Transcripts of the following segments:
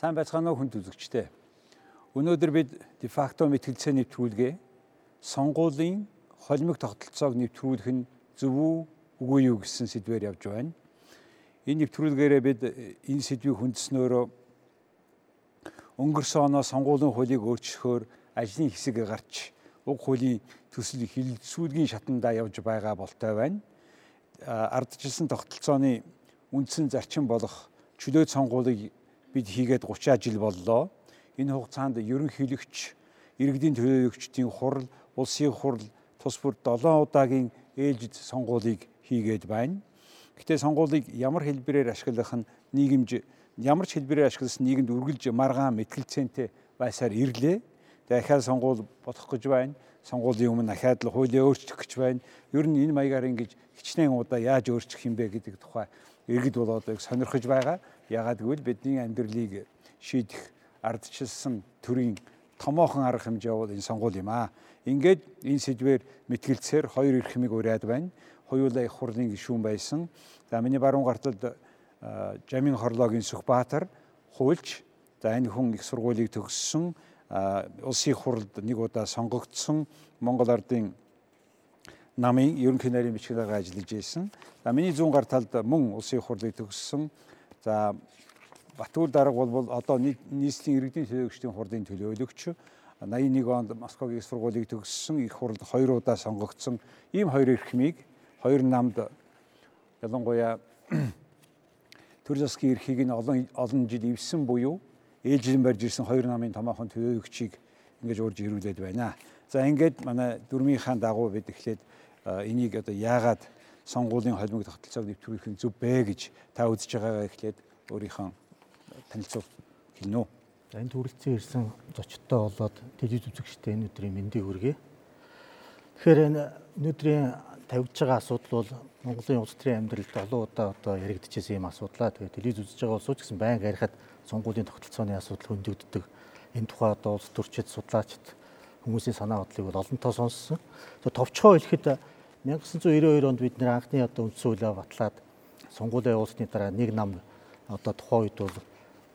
Сайн байцгаана уу хүнд үзэгчдээ. Өнөөдөр бид дефакто мэтгэлцээ нэвтрүүлгээ сонгуулийн холимог тогтолцоог нэвтрүүлэх нь зөв үү үгүй юу гэсэн сэдвээр явж байна. Энэ нэвтрүүлгээрээ бид энэ сэдвийг хүндэснөөрөө өнгөрсөн оноо сонгуулийн хуулийг өөрчлөхөөр ажлын хэсэг гарч уг хуулийн төсөл хилцүүлгийн шатандаа явж байгаа болтой байна. Ардчилсан тогтолцооны үндсэн зарчим болох чөлөөт сонгуулийг бид хийгээд 30 жил боллоо. Энэ хугацаанд ерөнхийлөгч, иргэдийн төлөөлөгчдийн хурал, улсын хурал тус бүр 7 удаагийн ээлжид сонгуулийг хийгээд байна. Гэтэ сонгуулийг ямар хэлбэрээр ашиглах нь нийгэмж ямар ч хэлбэрээр ашигласан нийгэмд үргэлж маргаан мэтгэлцээнтэй байсаар ирлээ. Дахиад сонгуул бодох гэж байна. Сонгуулийн өмнө дахиад л хуулийг өөрчлөх гэж байна. Ер нь энэ маягаар ингэж хичнээн удаа яаж өөрчлөх юм бэ гэдэг тухай иргэд бол одоо их сонирхож байгаа. Ягаад гэвэл бидний амьдралыг шийдэх ардчилсан төрийн томоохон арга хэмжээ бол энэ сонгуул юм аа. Ингээд энэ сэдвээр мэтгэлцээр хоёр эрх хэмиг ураад байна. Хоёулаа их хурлын гишүүн байсан. За миний баруун гартад Жамин Хорлогийн Сүхбаатар хуульч. За энэ хүн их сургуулийг төгссөн улсын хурлд нэг удаа сонгогдсон Монгол ардын намын ерөнхий нарийн бичгээр ажиллаж байсан. За миний зүүн гар талд мөн улсын хурлыг төгссөн. За Батүр дарга бол одоо нийслэлийн иргэдийн төлөөлөгчдийн хурлын төлөөлөгч 81 онд Москвагийн сургуулийг төгссөн их хурлд хоёр удаа сонгогдсон ийм хоёр эрхмийг хоёр намд ялангуяа төр засгийн эрхийг нь олон олон жил ивсэн буюу ээлжлэн барьж ирсэн хоёр намын томоохон төлөөлөгчийг ингэж урьж ирүүлээд байна. За ингээд манай дөрмийнхаа дагуу бид эхлээд энийг одоо яагаад сонгуулийн холимог тогтолцоог нэвтрүүлэх нь зөв бэ гэж та үзэж байгаагаа эхлээд өөрийнхөө танилцуул хэлнэ үү. За энэ төрөлцөн ирсэн зочдтой болоод телевиз үзэгчтэй энэ өдрийн мэндийг хүргэе. Тэгэхээр энэ өнөөдрийн тавьж байгаа асуудал бол Монголын улс төрийн амьдралд олон удаа одоо яригдчихсэн юм асуудлаа. Тэгээд телевиз үзэж байгаа улсууч гэсэн байнга ярихад сонгуулийн тогтолцооны асуудал хөндөгддөг. Энэ тухай одоо улс төрчид судлаачид хүмүүсийн санаа бодлыг бол олонтоо сонссон. Тэгээ товчхоо хэлэхэд 1992 онд бид нэр анхны одоо хуулиа батлаад сонгуулийн явуулсны дараа нэг нам одоо тухайн үед бол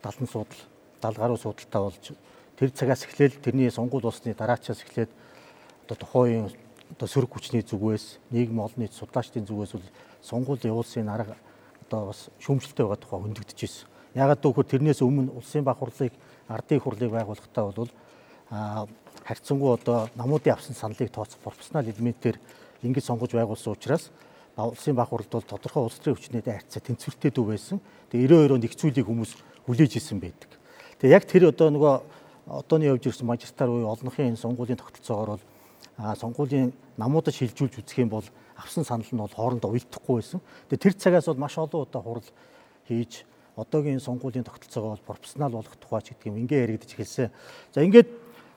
70 судал 70 гаруй судалтай болж тэр цагаас эхлээл тэрний сонгуул болсны дараачаас эхлээд одоо тухайн одоо сөрөг хүчний зүгээс нийгэм олон нийт судлаачдын зүгээс бол сонгуул явуулсан арга одоо бас шүүмжлэлтэй байгаа тухай хөндөгдөж ирсэн. Ягаад гэвэл тэрнээс өмнө улсын баг хурлыг ардын хурлыг байгуулахдаа бол харьцангуй одоо намуудын авсан саналыг тооцох профессионал элементээр ингэж сонгож байгуулсан учраас улсын баг хурлд бол тодорхой улс төрийн хүчнийдээ харьцаа тэнцвэртэй дүү байсан. Тэгээ 92 онд их зүйлийг хүмүүс хүлээж исэн байдаг. Тэгээ яг тэр одоо нөгөө одооны явж ирсэн магистраар буюу олонхын энэ сонгуулийн тогтолцоогоор бол сонгуулийн намуудад шилжүүлж үзэх юм бол авсан санал нь бол хоорондоо уялдахгүй байсан. Тэгээ тэр цагаас бол маш олон удаа хурал хийж одоогийн сонгуулийн тогтолцоогоо бол профессионал болгох тухай ч гэдэг юм ингээ яригдж эхэлсэн. За ингээд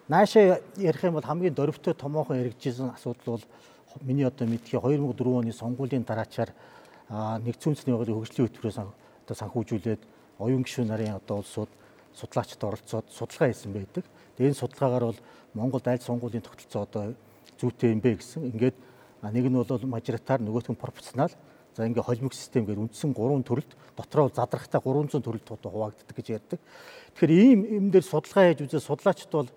Наашаа ярих юм бол хамгийн дөрвтэй томоохон яригдчихсэн асуудал бол миний одоо мэдхий 2004 оны сонгуулийн дараачаар нэгдсэн үндэсний байгууллагын хөгжлийн хөтөлбөрөөс одоо санхүүжүүлээд оюун гишүүн нарын одоо улсууд судлаачид оролцоод судалгаа хийсэн байдаг. Тэгээд энэ судалгаагаар бол Монголд аль сонгуулийн тогтолцоо одоо зүйтэй юм бэ гэсэн. Ингээд нэг нь бол мажоритар нөгөөх нь пропорционал За ингээ холимог систем гэдэг үндсэн 3 төрөлд дотроо задрахтай 300 төрөлд хуваагддаг гэж ярьдаг. Тэгэхээр ийм юм дээр судалгаа хийж үзээ судлаачд бол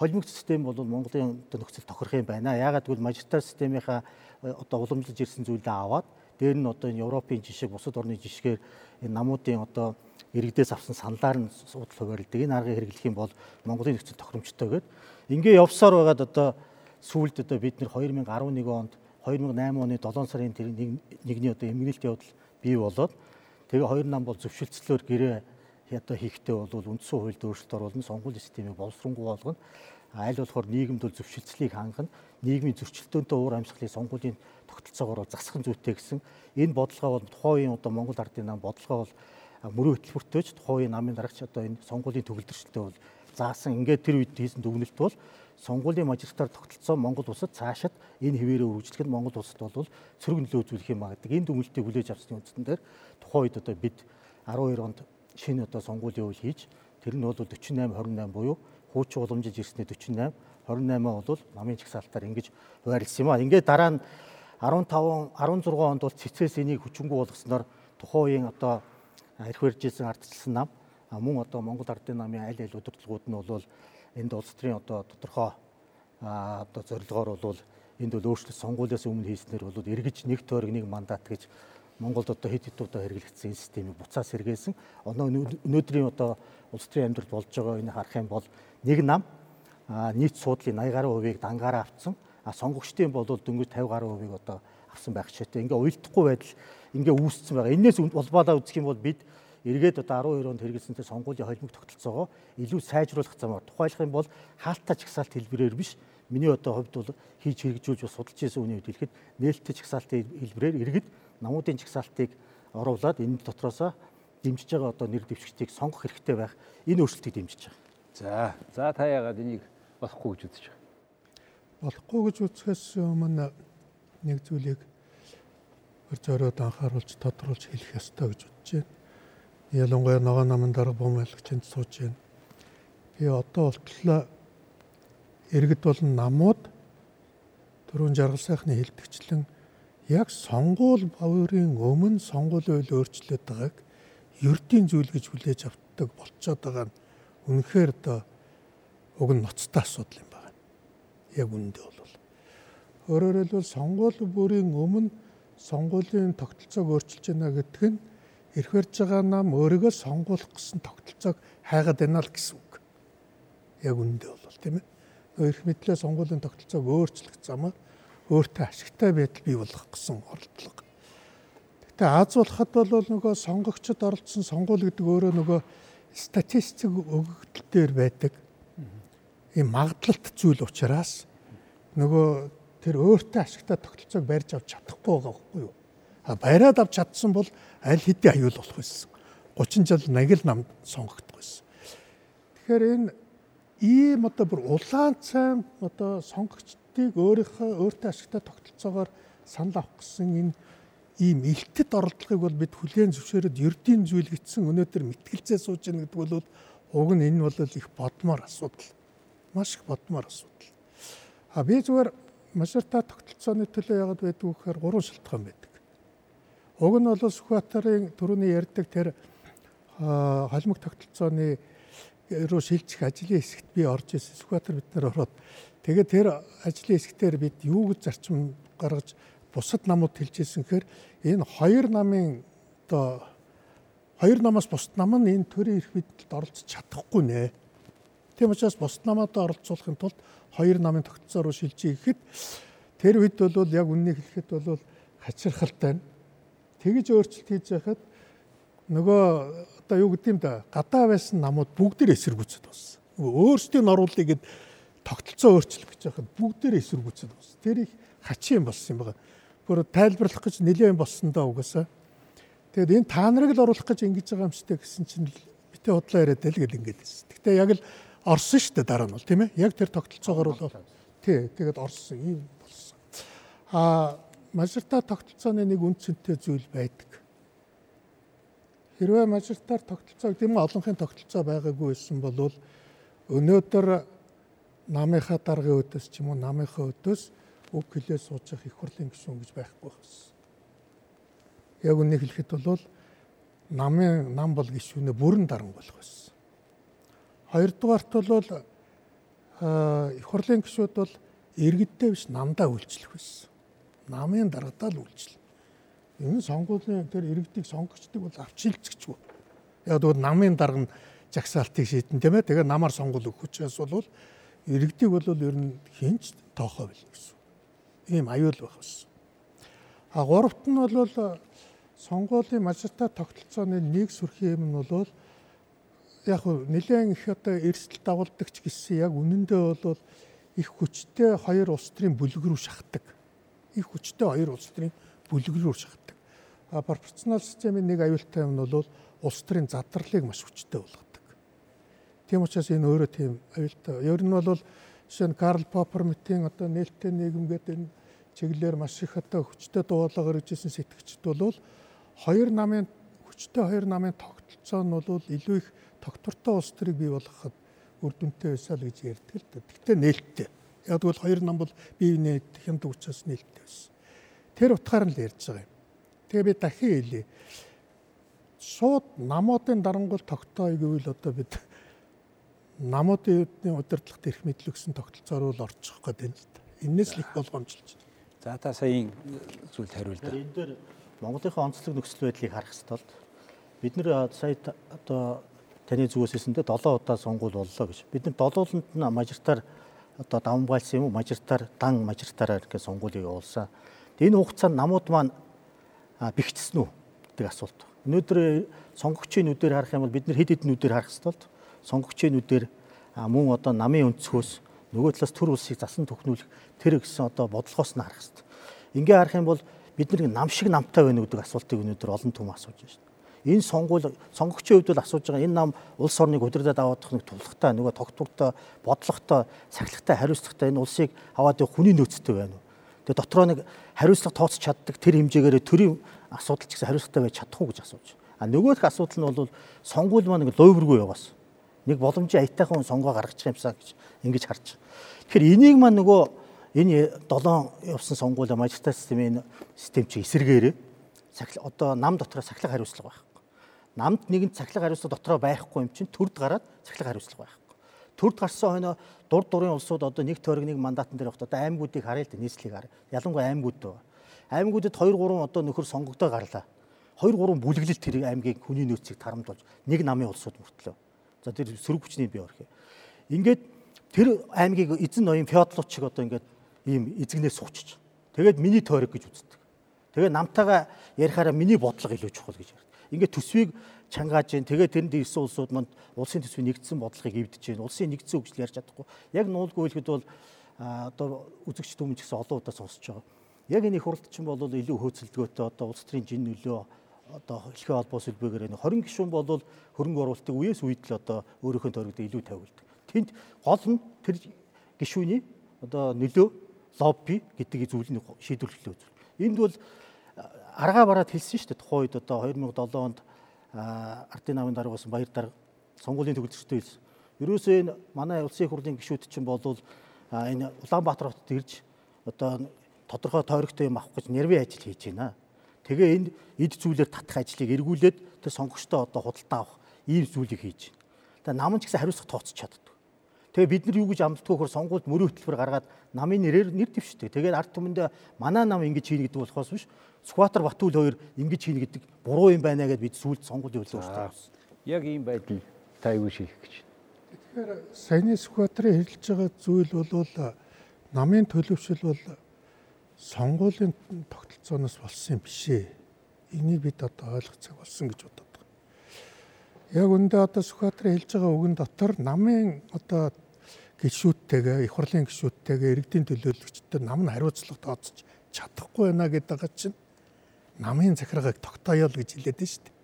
холимог систем бол Монголын нөхцөл тохирох юм байна. Яагаад гэвэл мажоритар системийнхаа э, одоо уламжлаж ирсэн зүйлээ аваад дээр нь одоо энэ Европын жишээ, бусад орны жишгээр энэ намуудын одоо иргэдээс авсан саналаар нь судал хуваарлдаг. Энэ аргыг хэрэглэх юм бол Монголын нөхцөл тохиромжтой гэдэг. Ингээ явсаар байгаад одоо сүүлд одоо бид нэр 2011 онд 2008 оны 7 сарын тэр нэгний одоо эмгэнэлт явдал бий болоод тэгээ хоёр нам бол зөвшөлтслөөр гэрээ одоо хийхдээ бол үндсэн хуульд өөрчлөлт оруулна, сонгуулийн системийг боловсронгуй болгоно. Айл болохоор нийгэмд бол зөвшөлтслийг хангана, нийгмийн зөрчилдөөнтэй уур амьсгалыг сонгуулийн тогтолцоогоор засах зүйтэй гэсэн. Энэ бодлогоо бол тухайн үеийн одоо Монгол ардын нам бодлогоо бол мөрөө хөтөлбөртөөч тухайн үеийн намын дарагч одоо энэ сонгуулийн төгөлдрөлтөд бол заасан. Ингээд тэр үед хийсэн дүгнэлт бол сонгуулийн мажистраар тогтолцоо Монгол улсад цаашид энэ хിവэрээ үргэлжлэхэд Монгол улсад бол цэрэг нөлөө үзүүлэх юм а гэдэг. Энэ дүгнэлтийг хүлээж авсны үндсэн дээр тухайн үед одоо бид 12 онд шинэ одоо сонгуулийн үйл хийж тэр нь бол 48 28 буюу хуучин уламжиж ирсний 48 28 бол намын чагсаалтаар ингэж байрлсан юм а. Ингээд дараа нь 15 16 онд бол цэцээс энийг хүчингү болгосноор тухайн үеийн одоо эрх барьж исэн ардчилсан нам мөн одоо Монгол Ардын намын аль аль удирдлагууд нь бол энд улс төрийн одоо тодорхой одоо зорилгоор бол энд бол өөрчлөлт сонгуулиас өмнө хийснээр бол эргэж нэг тойрог нэг мандат гэж Монголд одоо хэд хэд удаа хэрэглэгдсэн системийг буцаас сэргээсэн. Одоо өнөөдрийн одоо улс төрийн амьдрал болж байгаа энэ харах юм бол нэг нам нийт суудлын 80 гаруй хувийг дангаараа авцсан. А сонгогчдын бол дөнгөж 50 гаруй хувийг одоо авсан байх жишээтэй. Ингээ уйлдахгүй байдал ингээ үүссэн байгаа. Энээс улбаалаа үзэх юм бол бид эргээд одоо 12 онд хэрэгэлсэнтэй сонгуулийн холимог тогтолцоогоо илүү сайжруулах замаар тухайлах юм бол хаалттай чагсаалт хэлбэрээр биш миний одоо хувьд бол хийж хэрэгжүүлж бас судалж ирсэн үний үед хэлэхэд нээлттэй чагсаалтын хэлбэрээр иргэд намуудын чагсаалтыг оруулаад энэ дотроосоо дэмжиж байгаа одоо нэр дэвшигчдийг сонгох хэрэгтэй байх энэ өөрчлөлтийг дэмжиж байгаа. За за та яагаад энийг болохгүй гэж үзэж байгаа? Болохгүй гэж үзэхээс өмнө нэг зүйлийг зориод анхааруулж тодруулж хэлэх ёстой гэж бодож байна. Ялангуяа ногоо намын дарга бомбайлагчинд сууж байна. Би одоо болтлоо иргэд болон намууд түрүүн жаргал сайхны хэлбэгчлэн яг сонгуул баврын өмнө сонгуулийн үйл өөрчлөлт байгааг ердийн зүйл гэж хүлээж авдаг болцоод байгаа нь үнэхээр одоо уг нь ноцтой асуудал юм байна. Яг үнэндээ бол өөрөөр хэлбэл сонгуул бүрийн өмнө сонгуулийн тогтолцоог өөрчилж байна гэдэг нь ирэх барьж байгаа нам өөрийгөө сонгуулах гэсэн тогтолцоог хайгаад байна л гэсэн үг. Яг үнэндээ бол тийм ээ. Ирэх мэтлээ сонгуулийн тогтолцоог өөрчлөх замаар өөртөө ашигтай байдал бий болгох гэсэн оролдлого. Гэтэ Аз болоход бол нөгөө сонгогчд оролцсон сонгуул гэдэг өөрөө нөгөө статистик өгөгдөл дээр байдаг ийм магадлалт зүйл учраас нөгөө тэр өөртөө ашигтай тогтолцоог барьж авч чадахгүй байгаа байхгүй юу? А бариад авч чадсан бол аль хэдийн аюул болох байсан. 30 жил нагил намд сонгогдох байсан. Тэгэхээр энэ ийм одоо бүр улаан цайм одоо сонгогч бүгдийг өөрийнхөө өөртөө ашигтай тогтолцоогоор санал авах гэсэн энэ ийм илтэд оролдлогыг бол бид хүлээн зөвшөөрөд ердийн зүйл гитсэн өнөөдөр мэтгэлцээ сууж яах гэдэг бол уг нь энэ бол их бодмоор асуудал. Маш их бодмоор асуудал. А би зүгээр машарта тогтолцооны төлөө яагаад байдг вэ гэхээр гурван шалтгаан байдаг. Уг нь бол Сүхбаатарын түрүүний ярьдаг тэр холимог тогтолцооны руу шилжих ажлын хэсэгт би орж ирсэн. Сүхбаатар бид нар ороод Тэгээд тэр ажлын хэсгээр бид юу гэж зарчим гаргаж бусад намууд хэлжсэн гэхээр энэ хоёр намын одоо хоёр намаас бусад нам нь энэ төрийн эрх мэдэлд оролцож чадахгүй нэ. Тийм учраас бусад намаад оролцуулахын тулд хоёр намын тогтцоо руу шилжиж ихэд тэр үед бол яг үннийг хэлэхэд бол хачирхалтай нь тэгж өөрчлөлт хийж яхад нөгөө одоо юу гэдэм да гадаа байсан намууд бүгд эсэргүүцэд болсон. Өөрсдийн оруулъя гэд тогтолцоо өөрчлөх гэж байхад бүгдээрээ эсэргүүцээд болсон. Тэр их хачин юм болсон юм байна. Бүр тайлбарлах гэж нэлээд болсон даа угаасаа. Тэгэд энэ та нарыг л оруулах гэж ингэж байгаа юм шигтэй гэсэн чинь битээ худлаа яриад л гэл ингэж байсан. Гэтэ яг л орсон шүү дээ дараа нь бол тийм ээ. Яг тэр тогтолцоогоор бол тий тэгээд орсон юм болсон. Аа мажоритар тогтолцооны нэг үндсэнтэй зүйл байдаг. Хэрвээ мажоритар тогтолцоо гэдэг нь олонхын тогтолцоо байгаагүй байсан бол өнөөдөр намынхаа даргын өдөөс ч юм уу намынхаа өдөөс үг хэлээ сууж их хурлын гишүүн гэж байхгүй байсан. Яг үнийг хэлэхэд бол намын нам бол гишүүнээ бүрэн даран болох байсан. Хоёрдугаарт бол их хурлын гишүүд бол иргэдтэй биш намдаа үйлчлэх байсан. Намын даргадаа л үйлчлэх. Энэ сонгуулийн тэр иргэдийг сонгогчдыг бол авч шилжчихгүй. Яг тэгвэл намын дарга нь жагсаалтыг шийдэн тийм ээ. Тэгээ намаар сонгол өгөх учраас бол иргэдийг бол ер нь хинч тоохоо бил гэсэн. Ийм аюул байх байсан. А гуравт нь бол сонгуулийн мажоритар тогтолцооны нэг сүрхий юм нь бол яг нэлээд их одоо эрсдэл дагуулдагч гэсэн яг үнэндээ бол их хүчтэй хоёр улс төрийн бүлэг рүү шахдаг. Их хүчтэй хоёр улс төрийн бүлэг рүү шахдаг. А пропорционал системийн нэг аюултай юм нь бол улс төрийн задралыг маш хүчтэй болгодог. Тийм учраас энэ өөрөө тийм аюултай. Ер нь бол жишээ нь Карл Поппер мэтийн одоо нээлттэй нийгэм гэдэг энэ чиглэлээр маш их одоо хүчтэй дуулаа гаргажсэн сэтгэгчд бол хоёр намын хүчтэй хоёр намын тогтолцоо нь бол илүү их тогтвортой улс төрийг бий болгоход үр дүнтэй байсаа л гэж ярьдаг л да. Гэхдээ нээлттэй. Яг бол хоёр нам бол бие биенээ хямд учраас нээлттэй байсан. Тэр утгаар нь л ярьж байгаа юм. Тэгээ би дахин хэлье. шууд намуудын дарангуул тогтооё гэвэл одоо бид намуудын удирдлагт эрх мэдэл өгсөн тогтолцоор бол орчих гээд байна л да. Иннээс л их болгоомжлж байна. За та саяын зүйлд хариулт. Энэ дээр Монголынхаа онцлог нөхцөл байдлыг харах бол бид нэр сая одоо таны зүгээс хэлсэндээ 7 удаа сонгуул боллоо гэж. Бид нар долууланд нь мажиртаар одоо давмгайлсан юм уу мажиртаар дан мажиртаараа ингээд сонгуулийг явуулсан. Энэ хугацаанд намууд маань бэхжсэн үү гэдэг асуулт. Өнөөдөр сонгогчийн нүдээр харах юм бол бид нар хэд хэдэн нүдээр харах хэрэгтэй нүдээр мөн одоо намын өнцгөөс нөгөө талаас төр улсыг засан төхнүүлэх тэр гэсэн одоо бодлогоос нь харах хэрэгтэй. Ингээ харах юм бол бид нэг нам шиг намтай байна гэдэг асуултыг өнөөдөр олон түм асууж байна шүү дээ. Энэ сонгуул сонгогчийн хувьд бол асууж байгаа энэ нам улс орныг удирдах аваадах нэг тулхтай нөгөө тогтвортой бодлоготой сахилгатай хариуцлагатай энэ улсыг аваад хүний нөөцтэй байна уу? Тэгээ дотроо нэг хариуцлага тооцож чаддаг тэр хэмжээгээр төрийн асуудал ч гэсэн хариуцлагатай байж чадах уу гэж асууж а нөгөөх асуудал нь бол сонгуул маань нэг лойвргүй яваас нэг боломжийн аятайхан сонгоо гаргачих юмсаа гэж ингэж харж тэгэхээр энийг маань нөгөө энэ 7 явсан сонгуулийн мажистрат системийн систем чи эсэргээрээ одоо нам дотор сахилга хариуцлага байх намд нэгэн цахилгаан хариуцлага дотроо байхгүй юм чинь төрд гараад цахилгаан хариуцлага байхгүй. Төрд гарсан хойно дур дурын улсууд одоо нэг тойрог нэг мандатан дээр явахдаа одоо аймагуудыг харъя л да нийслэлийг харъя. Ялангуяа аймагуд дөө. Аймагуудад 2 3 одоо нөхөр сонгогдоо гарлаа. 2 3 бүлэглэл тэр аймгийг хүний нөөцийг тарамдуулж нэг намын улсууд мөртлөө. За тэр сөрөг хүчний бий орхи. Ингээд тэр аймгийг эзэн ноён феодлууд шиг одоо ингээд ийм эзэгнээс суучиж. Тэгээд миний тойрог гэж үздэг. Тэгээд намтайгаа ярихаараа миний бодлого илүү чухал гэж ярьдаг ингээд төсвийг чангааж जैन тэгээ тэрэнд ирсэн улсууд манд улсын төсвийн нэгдсэн бодлогыг эвдэж जैन улсын нэгдсэн хөгжил ярьж чадахгүй яг нуулгүй хэлэхэд бол одоо үзэгч түмэн ч гэсэн олон удаа сонсож байгаа яг энэ их хуралд чинь бол илүү хөөцөлдгөөтэй одоо улс төрийн жин нөлөө одоо хэлхээ холбоос үлбэгээр энэ 20 гишүүн бол хөрөнгө оруулалтыг үеэс үед л одоо өөрийнхөө тойрогт илүү тавилдаг. Тэнд гол нь тэр гишүүний одоо нөлөө лобби гэдэг зүйлийг шийдвэрлэх үзүүл. Энд бол аргаа бараад хэлсэн шүү дээ. Тухайн үед одоо 2007 онд ардын намын дарга болсон баяр дарга сонгуулийн төгөлдөртөө хэлсэн. Ерөөсөө энэ манай улсын их хурлын гишүүд чинь болвол энэ Улаанбаатар хотод ирж одоо тодорхой тойрогтой юм авах гэж нервийн ажил хийж байна. Тэгээ энэ эд зүйлээр татах ажлыг эргүүлээд тэр сонгогчтой одоо худалдаа авах ийм зүйлийг хийж байна. Тэгээ намын ч гэсэн хариуцлага тооцож чаддаг. Тэгээ бид нар юу гэж амддгүй хөр сонгуульд мөрөө хөтөлбөр гаргаад намын нэрээр нэр дэвшдэг. Тэгээд ард түмэндээ манай нам ингэж хийнэ гэдэг болохоос биш. Сүхбаатар Батүл хоёр ингэж хийнэ гэдэг буруу юм байна гэдээ бид сүүлд сонгуулийн хөлөө өөртөө. Яг ийм байдал та юу шийдэх гэж байна. Тэгэхээр саяны Сүхбаатарын хэлж байгаа зүйл бол намын төлөвшил бол сонгуулийн тогтолцооноос болсон юм биш ээ. Энийг бид одоо ойлгох цаг болсон гэж бодод яг үндэ одоо Сүхбаатарын хэлж байгаа үгэн дотор намын одоо гişүүдтэйгээ их хурлын гişүүдтэйгээ иргэдийн төлөөлөгчдөд нам нь хариуцлага тооцож чадахгүй байна гэдэг чинь намын захиргааг тогтооё л гэж хэлээд байна шүү дээ.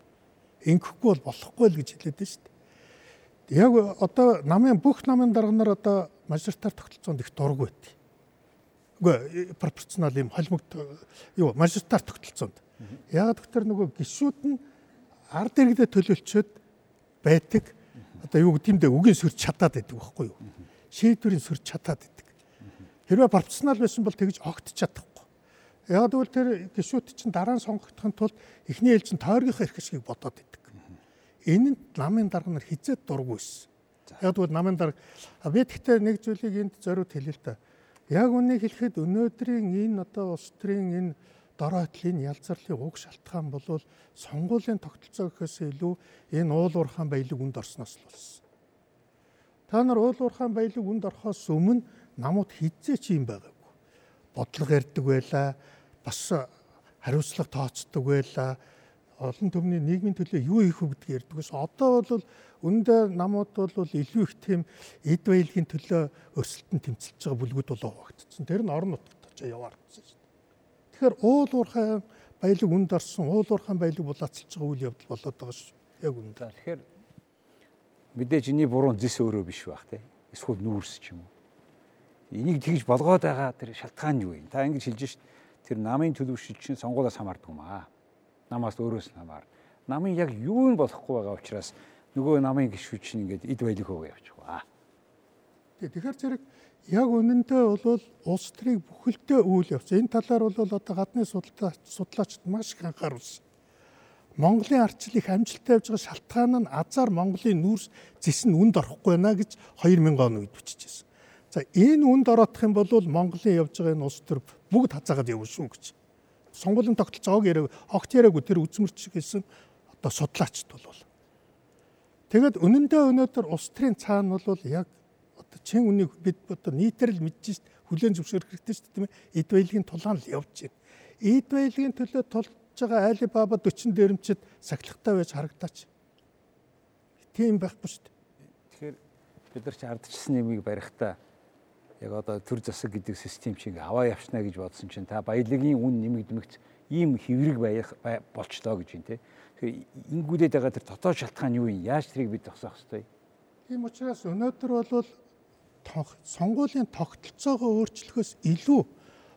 Ингэхгүй бол болохгүй л гэж хэлээд байна шүү дээ. Яг одоо намын бүх намын дарга нар одоо мажоритар тогтолцоонд их дург байт. Үгүй пропорционал юм холимогт юу мажоритар тогтолцоонд. Яг доктор нөгөө гişүүд нь ард иргэдэд төлөөлчөөд байдаг. Одоо юу гэдэм дэ үгийн сөрч чадаад байдаг байхгүй юу? Шийдвэрийн сөрч чадаад байдаг. Хэрвээ профессионал байсан бол тэгж огт чадахгүй. Яг тэгвэл тэр гişүүд чинь дараа нь сонгогдохын тулд эхний ээлжин тойргийнхаа эрх ашгийг бодоод байдаг. Энэ нь намын дарга нар хизээд дургүйсэн. Яг тэгвэл намын дарга би тэгтээ нэг зүйлийг энд зориуд хэлээ л да. Яг үнийг хэлэхэд өнөөдрийн энэ одоо улс төрийн энэ дорой хөтлийн ялзарлын уг шалтгаан бол сонгуулийн тогтолцоо гэхээс илүү энэ уул уурхаан баялаг үнд орсноос л болсон. Та нар уул уурхаан баялаг үнд орохоос өмнө намууд хизээ чи юм байгаагүй. Бодлого ярьдаг байлаа, бас хариуцлага тооцдог байлаа. Олон төмний нийгмийн төлөө юу гэдгийг ярьдаг ус. Одоо бол үндэ намууд бол илүү их тийм эд баялагын төлөө өрсөлдөнд тэмцэлж байгаа бүлгүүд бол хуваагдсан. Тэр нь орон нутгад очиж яваар гэсэн шүү. Тэгэхээр уул уурхай баялаг үнд орсон, уул уурхай баялаг булаацалж байгаа үйл явдал болоод байгаа шүү. Яг үнд. Тэгэхээр мэдээж энэний буруу зис өөрөө биш байх те. Эсвэл нүүрс ч юм уу. Энийг тэгж болгоод байгаа тэр шалтгаан юу юм? Та ингэж хэлж шít. Тэр намын төлөвшил чинь сонгуулиас хамаардаг юм аа. Намаас өөрөөс нь хамаар. Намын яг юу нь болохгүй байгаа учраас нөгөө намын гişүүд чинь ингээд эд баялаг хөөгөө явчих ба. Тэгэхээр зэрэг яг үнэндээ бол улс төрийг бүхэлдээ үйл явц. Энэ талаар бол одоо гадны судлаачид маш их анхааруулсан. Монголын арчлал их амжилттай явж байгаа шалтгаан нь азар Монголын нүүрс зис нь үнд орохгүй байна гэж 2000 он үед бичижсэн. За энэ үнд ороодох юм бол Монголын явж байгаа энэ улс төр бүгд хазаагаад явна шүү гэж. Сонгуулийн тогтолцоог яриаг огт яриаггүй тэр үзмэрч гэсэн одоо судлаачд бол. Тэгэд үнэндээ өнөөдөр улс төрийн цаана бол яг одоо чин үнийг бид одоо нийтээр л мэдж шít хүлэн зөвшөөрөх хэрэгтэй дээ тийм ээ. Эд баялагын тулаан л явж байна. Эд баялагын төлөө тулж байгаа Али Баба 40 дээрэмчэд сахилгатай байж харагдаач. Тийм байхгүй дээ. Тэгэхээр бид нар ч ардчилсан нэмийг барихтаа яг одоо төр засаг гэдэг систем шиг аваа явчна гэж бодсон чинь та баялагын үн нэмэгдмэгц ийм хэврэг байх болчлоо гэж юм те. Тэгэхээр ингүүлээд байгаа тэр дотоод шалтгаан юу юм? Яаж тэрийг бид зогсоох ёстой? Тийм учраас өнөөдөр бол сонгуулийн тогтолцоогоо өөрчлөхөөс илүү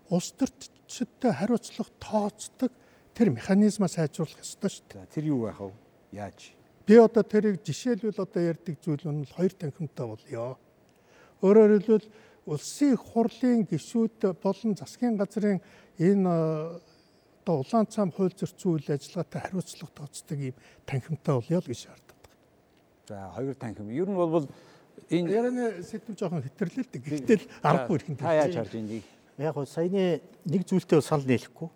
улс төрчдтэй хариуцлах тооцдог тэр механизмаа сайжруулах ёстой шүү дээ. Тэр юу байх вэ? Яаж? Би одоо тэрийг жишээлбэл одоо ярьдаг зүйл нь хоёр танхимтай болёо. Өөрөөр хэлбэл улсын хурлын гишүүд болон засгийн газрын энэ одоо улаан цам хууль зөрчил үйл ажиллагаатай хариуцлага тооцдог ийм танхимтай болёо л гэж шаарддаг. За хоёр танхим. Ер нь бол энэ ярианы сэдв жоохон хэтэрлээ л гэхдээ л аргагүй ирхэн. Та яаж харж энийг? Яг гоо саяны нэг зүйлтэй санал нийлэхгүй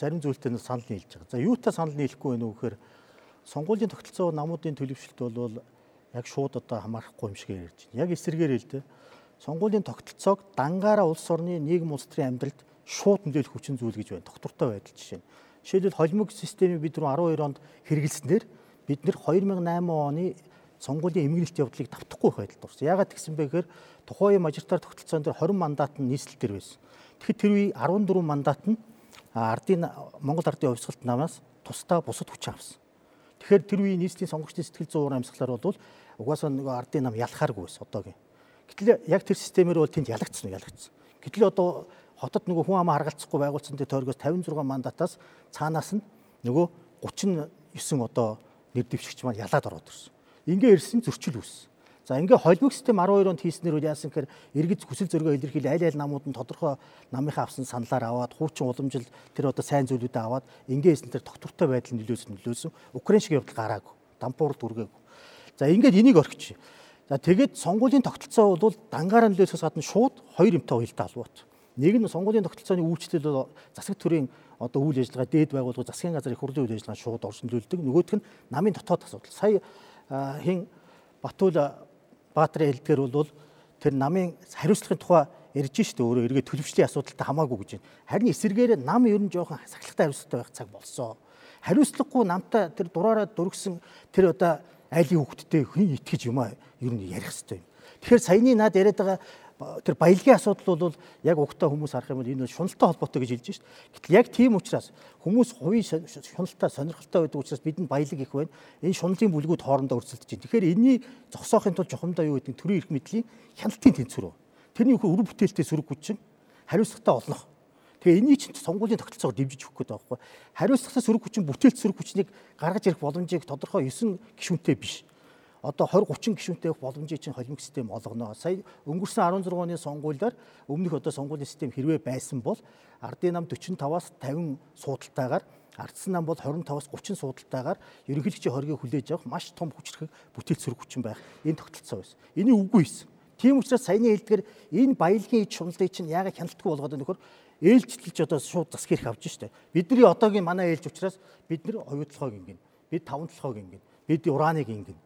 зарим зүйлтэй нь санал нийлж байгаа. За юутай санал нийлэхгүй вэ нөхөр сонгуулийн тогтолцоо намуудын төлөвшөлт бол яг шууд одоо хамаарахгүй юм шиг ярьж байна. Яг эсэргээр л дээ. Сонгуулийн тогтолцоог дангаараа улс орны нийгэм улс төрийн амьдралд шууд нөлөөлөх хүчин зүйл гэж байна. Доктортой байдал жишээ нь. Жишээлбэл холимог системийг бид рүү 12 онд хэрэгэлснээр бид нэр 2008 оны сонгуулийн эмгэнэлт явдлыг давтахгүй байдалд орсон. Яагаад гэсэн бэ гэхээр тухайн мажоритар тогтолцоон дээр 20 мандат нь нийслэл дээр байсан. Тэгэхээр тэр үе 14 мандат нь ардын Монгол ардын хувьсгалт намаас тусдаа бусад хүч авсан. Тэгэхээр тэр үеийн нийслэлийн сонгогчдын сэтгэл зүйн амьсгалаар бол угаасаа нөгөө ардын нам ялахааргүй байсан одоогийн. Гэтэл яг тэр системээр бол тэнд ялагдсан уу ялагдсан. Гэтэл одоо хотод нөгөө хүн амаа харгалцахгүй байгуулсан дээр тойргоос 56 мандатаас цаанаас нь нөгөө 39 одоо нэр дэвшигч маань ялаад ороод ирсэн. Ингээ ирсэн зөрчил үүссэн. За ингээ холимог систем 12 онд хийснээр үл яасан гэхээр иргэд хүсэл зоригоо илэрхийл аль аль намууд нь тодорхой намынхаа авсан саналаар аваад хуучин уламжил тэр одоо сайн зүйлүүдээ аваад ингээ хийсэн тэр доктортой байдал нөлөөсөн нөлөөсөн Украин шиг явдал гараагүй. Дампуурд үргээгүй. За ингээд энийг орхич. За тэгээд сонгуулийн тогтолцоо бол дангаараа нөлөөсөөс гадна шууд хоёр юмтай уялдаа албаут. Нэг нь сонгуулийн тогтолцооны үйлчлэл бол засаг төрийн одоо үйл ажиллагаа дээд байгууллага засгийн газрын их хурлын үйл ажиллагаа шууд орсон нөлөөлдөг. Нөгөөх нь намын дотоод асуудал. Сая хин Батул Баатрын хэлдгээр бол тэр намын хариуцлагын тухай ярьж штэ өөрөө эргээ төлөвчлийн асуудалтай хамаагүй гэж байна. Харин эсэргээр нам ер нь жоохон сахилгатай хариуцлагатай байх цаг болсон. Хариуцлагагүй намтай тэр дураараа дөргсөн тэр одоо айлын хөвгтдээ хүн итгэж юм аа ер нь ярих хэрэгтэй юм. Тэгэхээр саяны над яриад байгаа тэр баялагын асуудал бол яг угтаа хүмүүс харах юм бол энэ шуналтай холбоотой гэж хэлж шít. Гэтэл яг тийм учраас хүмүүс хувийн шуналтай сонирхолтой байдаг учраас бидэнд баялаг их байна. Энэ шунлын бүлгүүд хоорондоо өрсөлдөж байна. Тэгэхээр энэний зогсоохын тулд жухамдаа юу гэдэг төрийн эрх мэдлийн хяналтын тэнцвэр. Тэрний үхэ үр бүтээлтэй сөрөг хүчин хариуцлагатай олнох. Тэгээ энийг чинь сонгуулийн тогтолцоогоор дэмжиж өгөх гэдэг байхгүй. Хариуцлагатай сөрөг хүчин бүтээлт сөрөг хүчнийг гаргаж ирэх боломжийг тодорхой 9 гишүүнтэй биш одоо 20 30 гишүүнтэй боломжийг чинь холимог систем олгоно. Сая өнгөрсөн 16 оны сонгуулиар өмнөх одоо сонгуулийн систем хэрвээ байсан бол ардын нам 45-аас 50 суудалтайгаар ардсан нам бол 25-аас 30 суудалтайгаар ерөнхийлөгчийн хоргийг хүлээж авах маш том хүчрэх бүтээл зэрэг хүчин байх энэ тогтолцоо байсан. Эний үгүй байсан. Тийм учраас саяны хэлдгээр энэ баялагын ич шунлыг чинь яагаад хяналтгүй болгоод нөхөр ээлжлэлж одоо шууд засаг хэрэг авч штэ. Бидний одоогийн манай ээлж учраас бид нэр оюутлахыг ингэн. Бид таван толгойг ингэн. Бид урааныг ингэн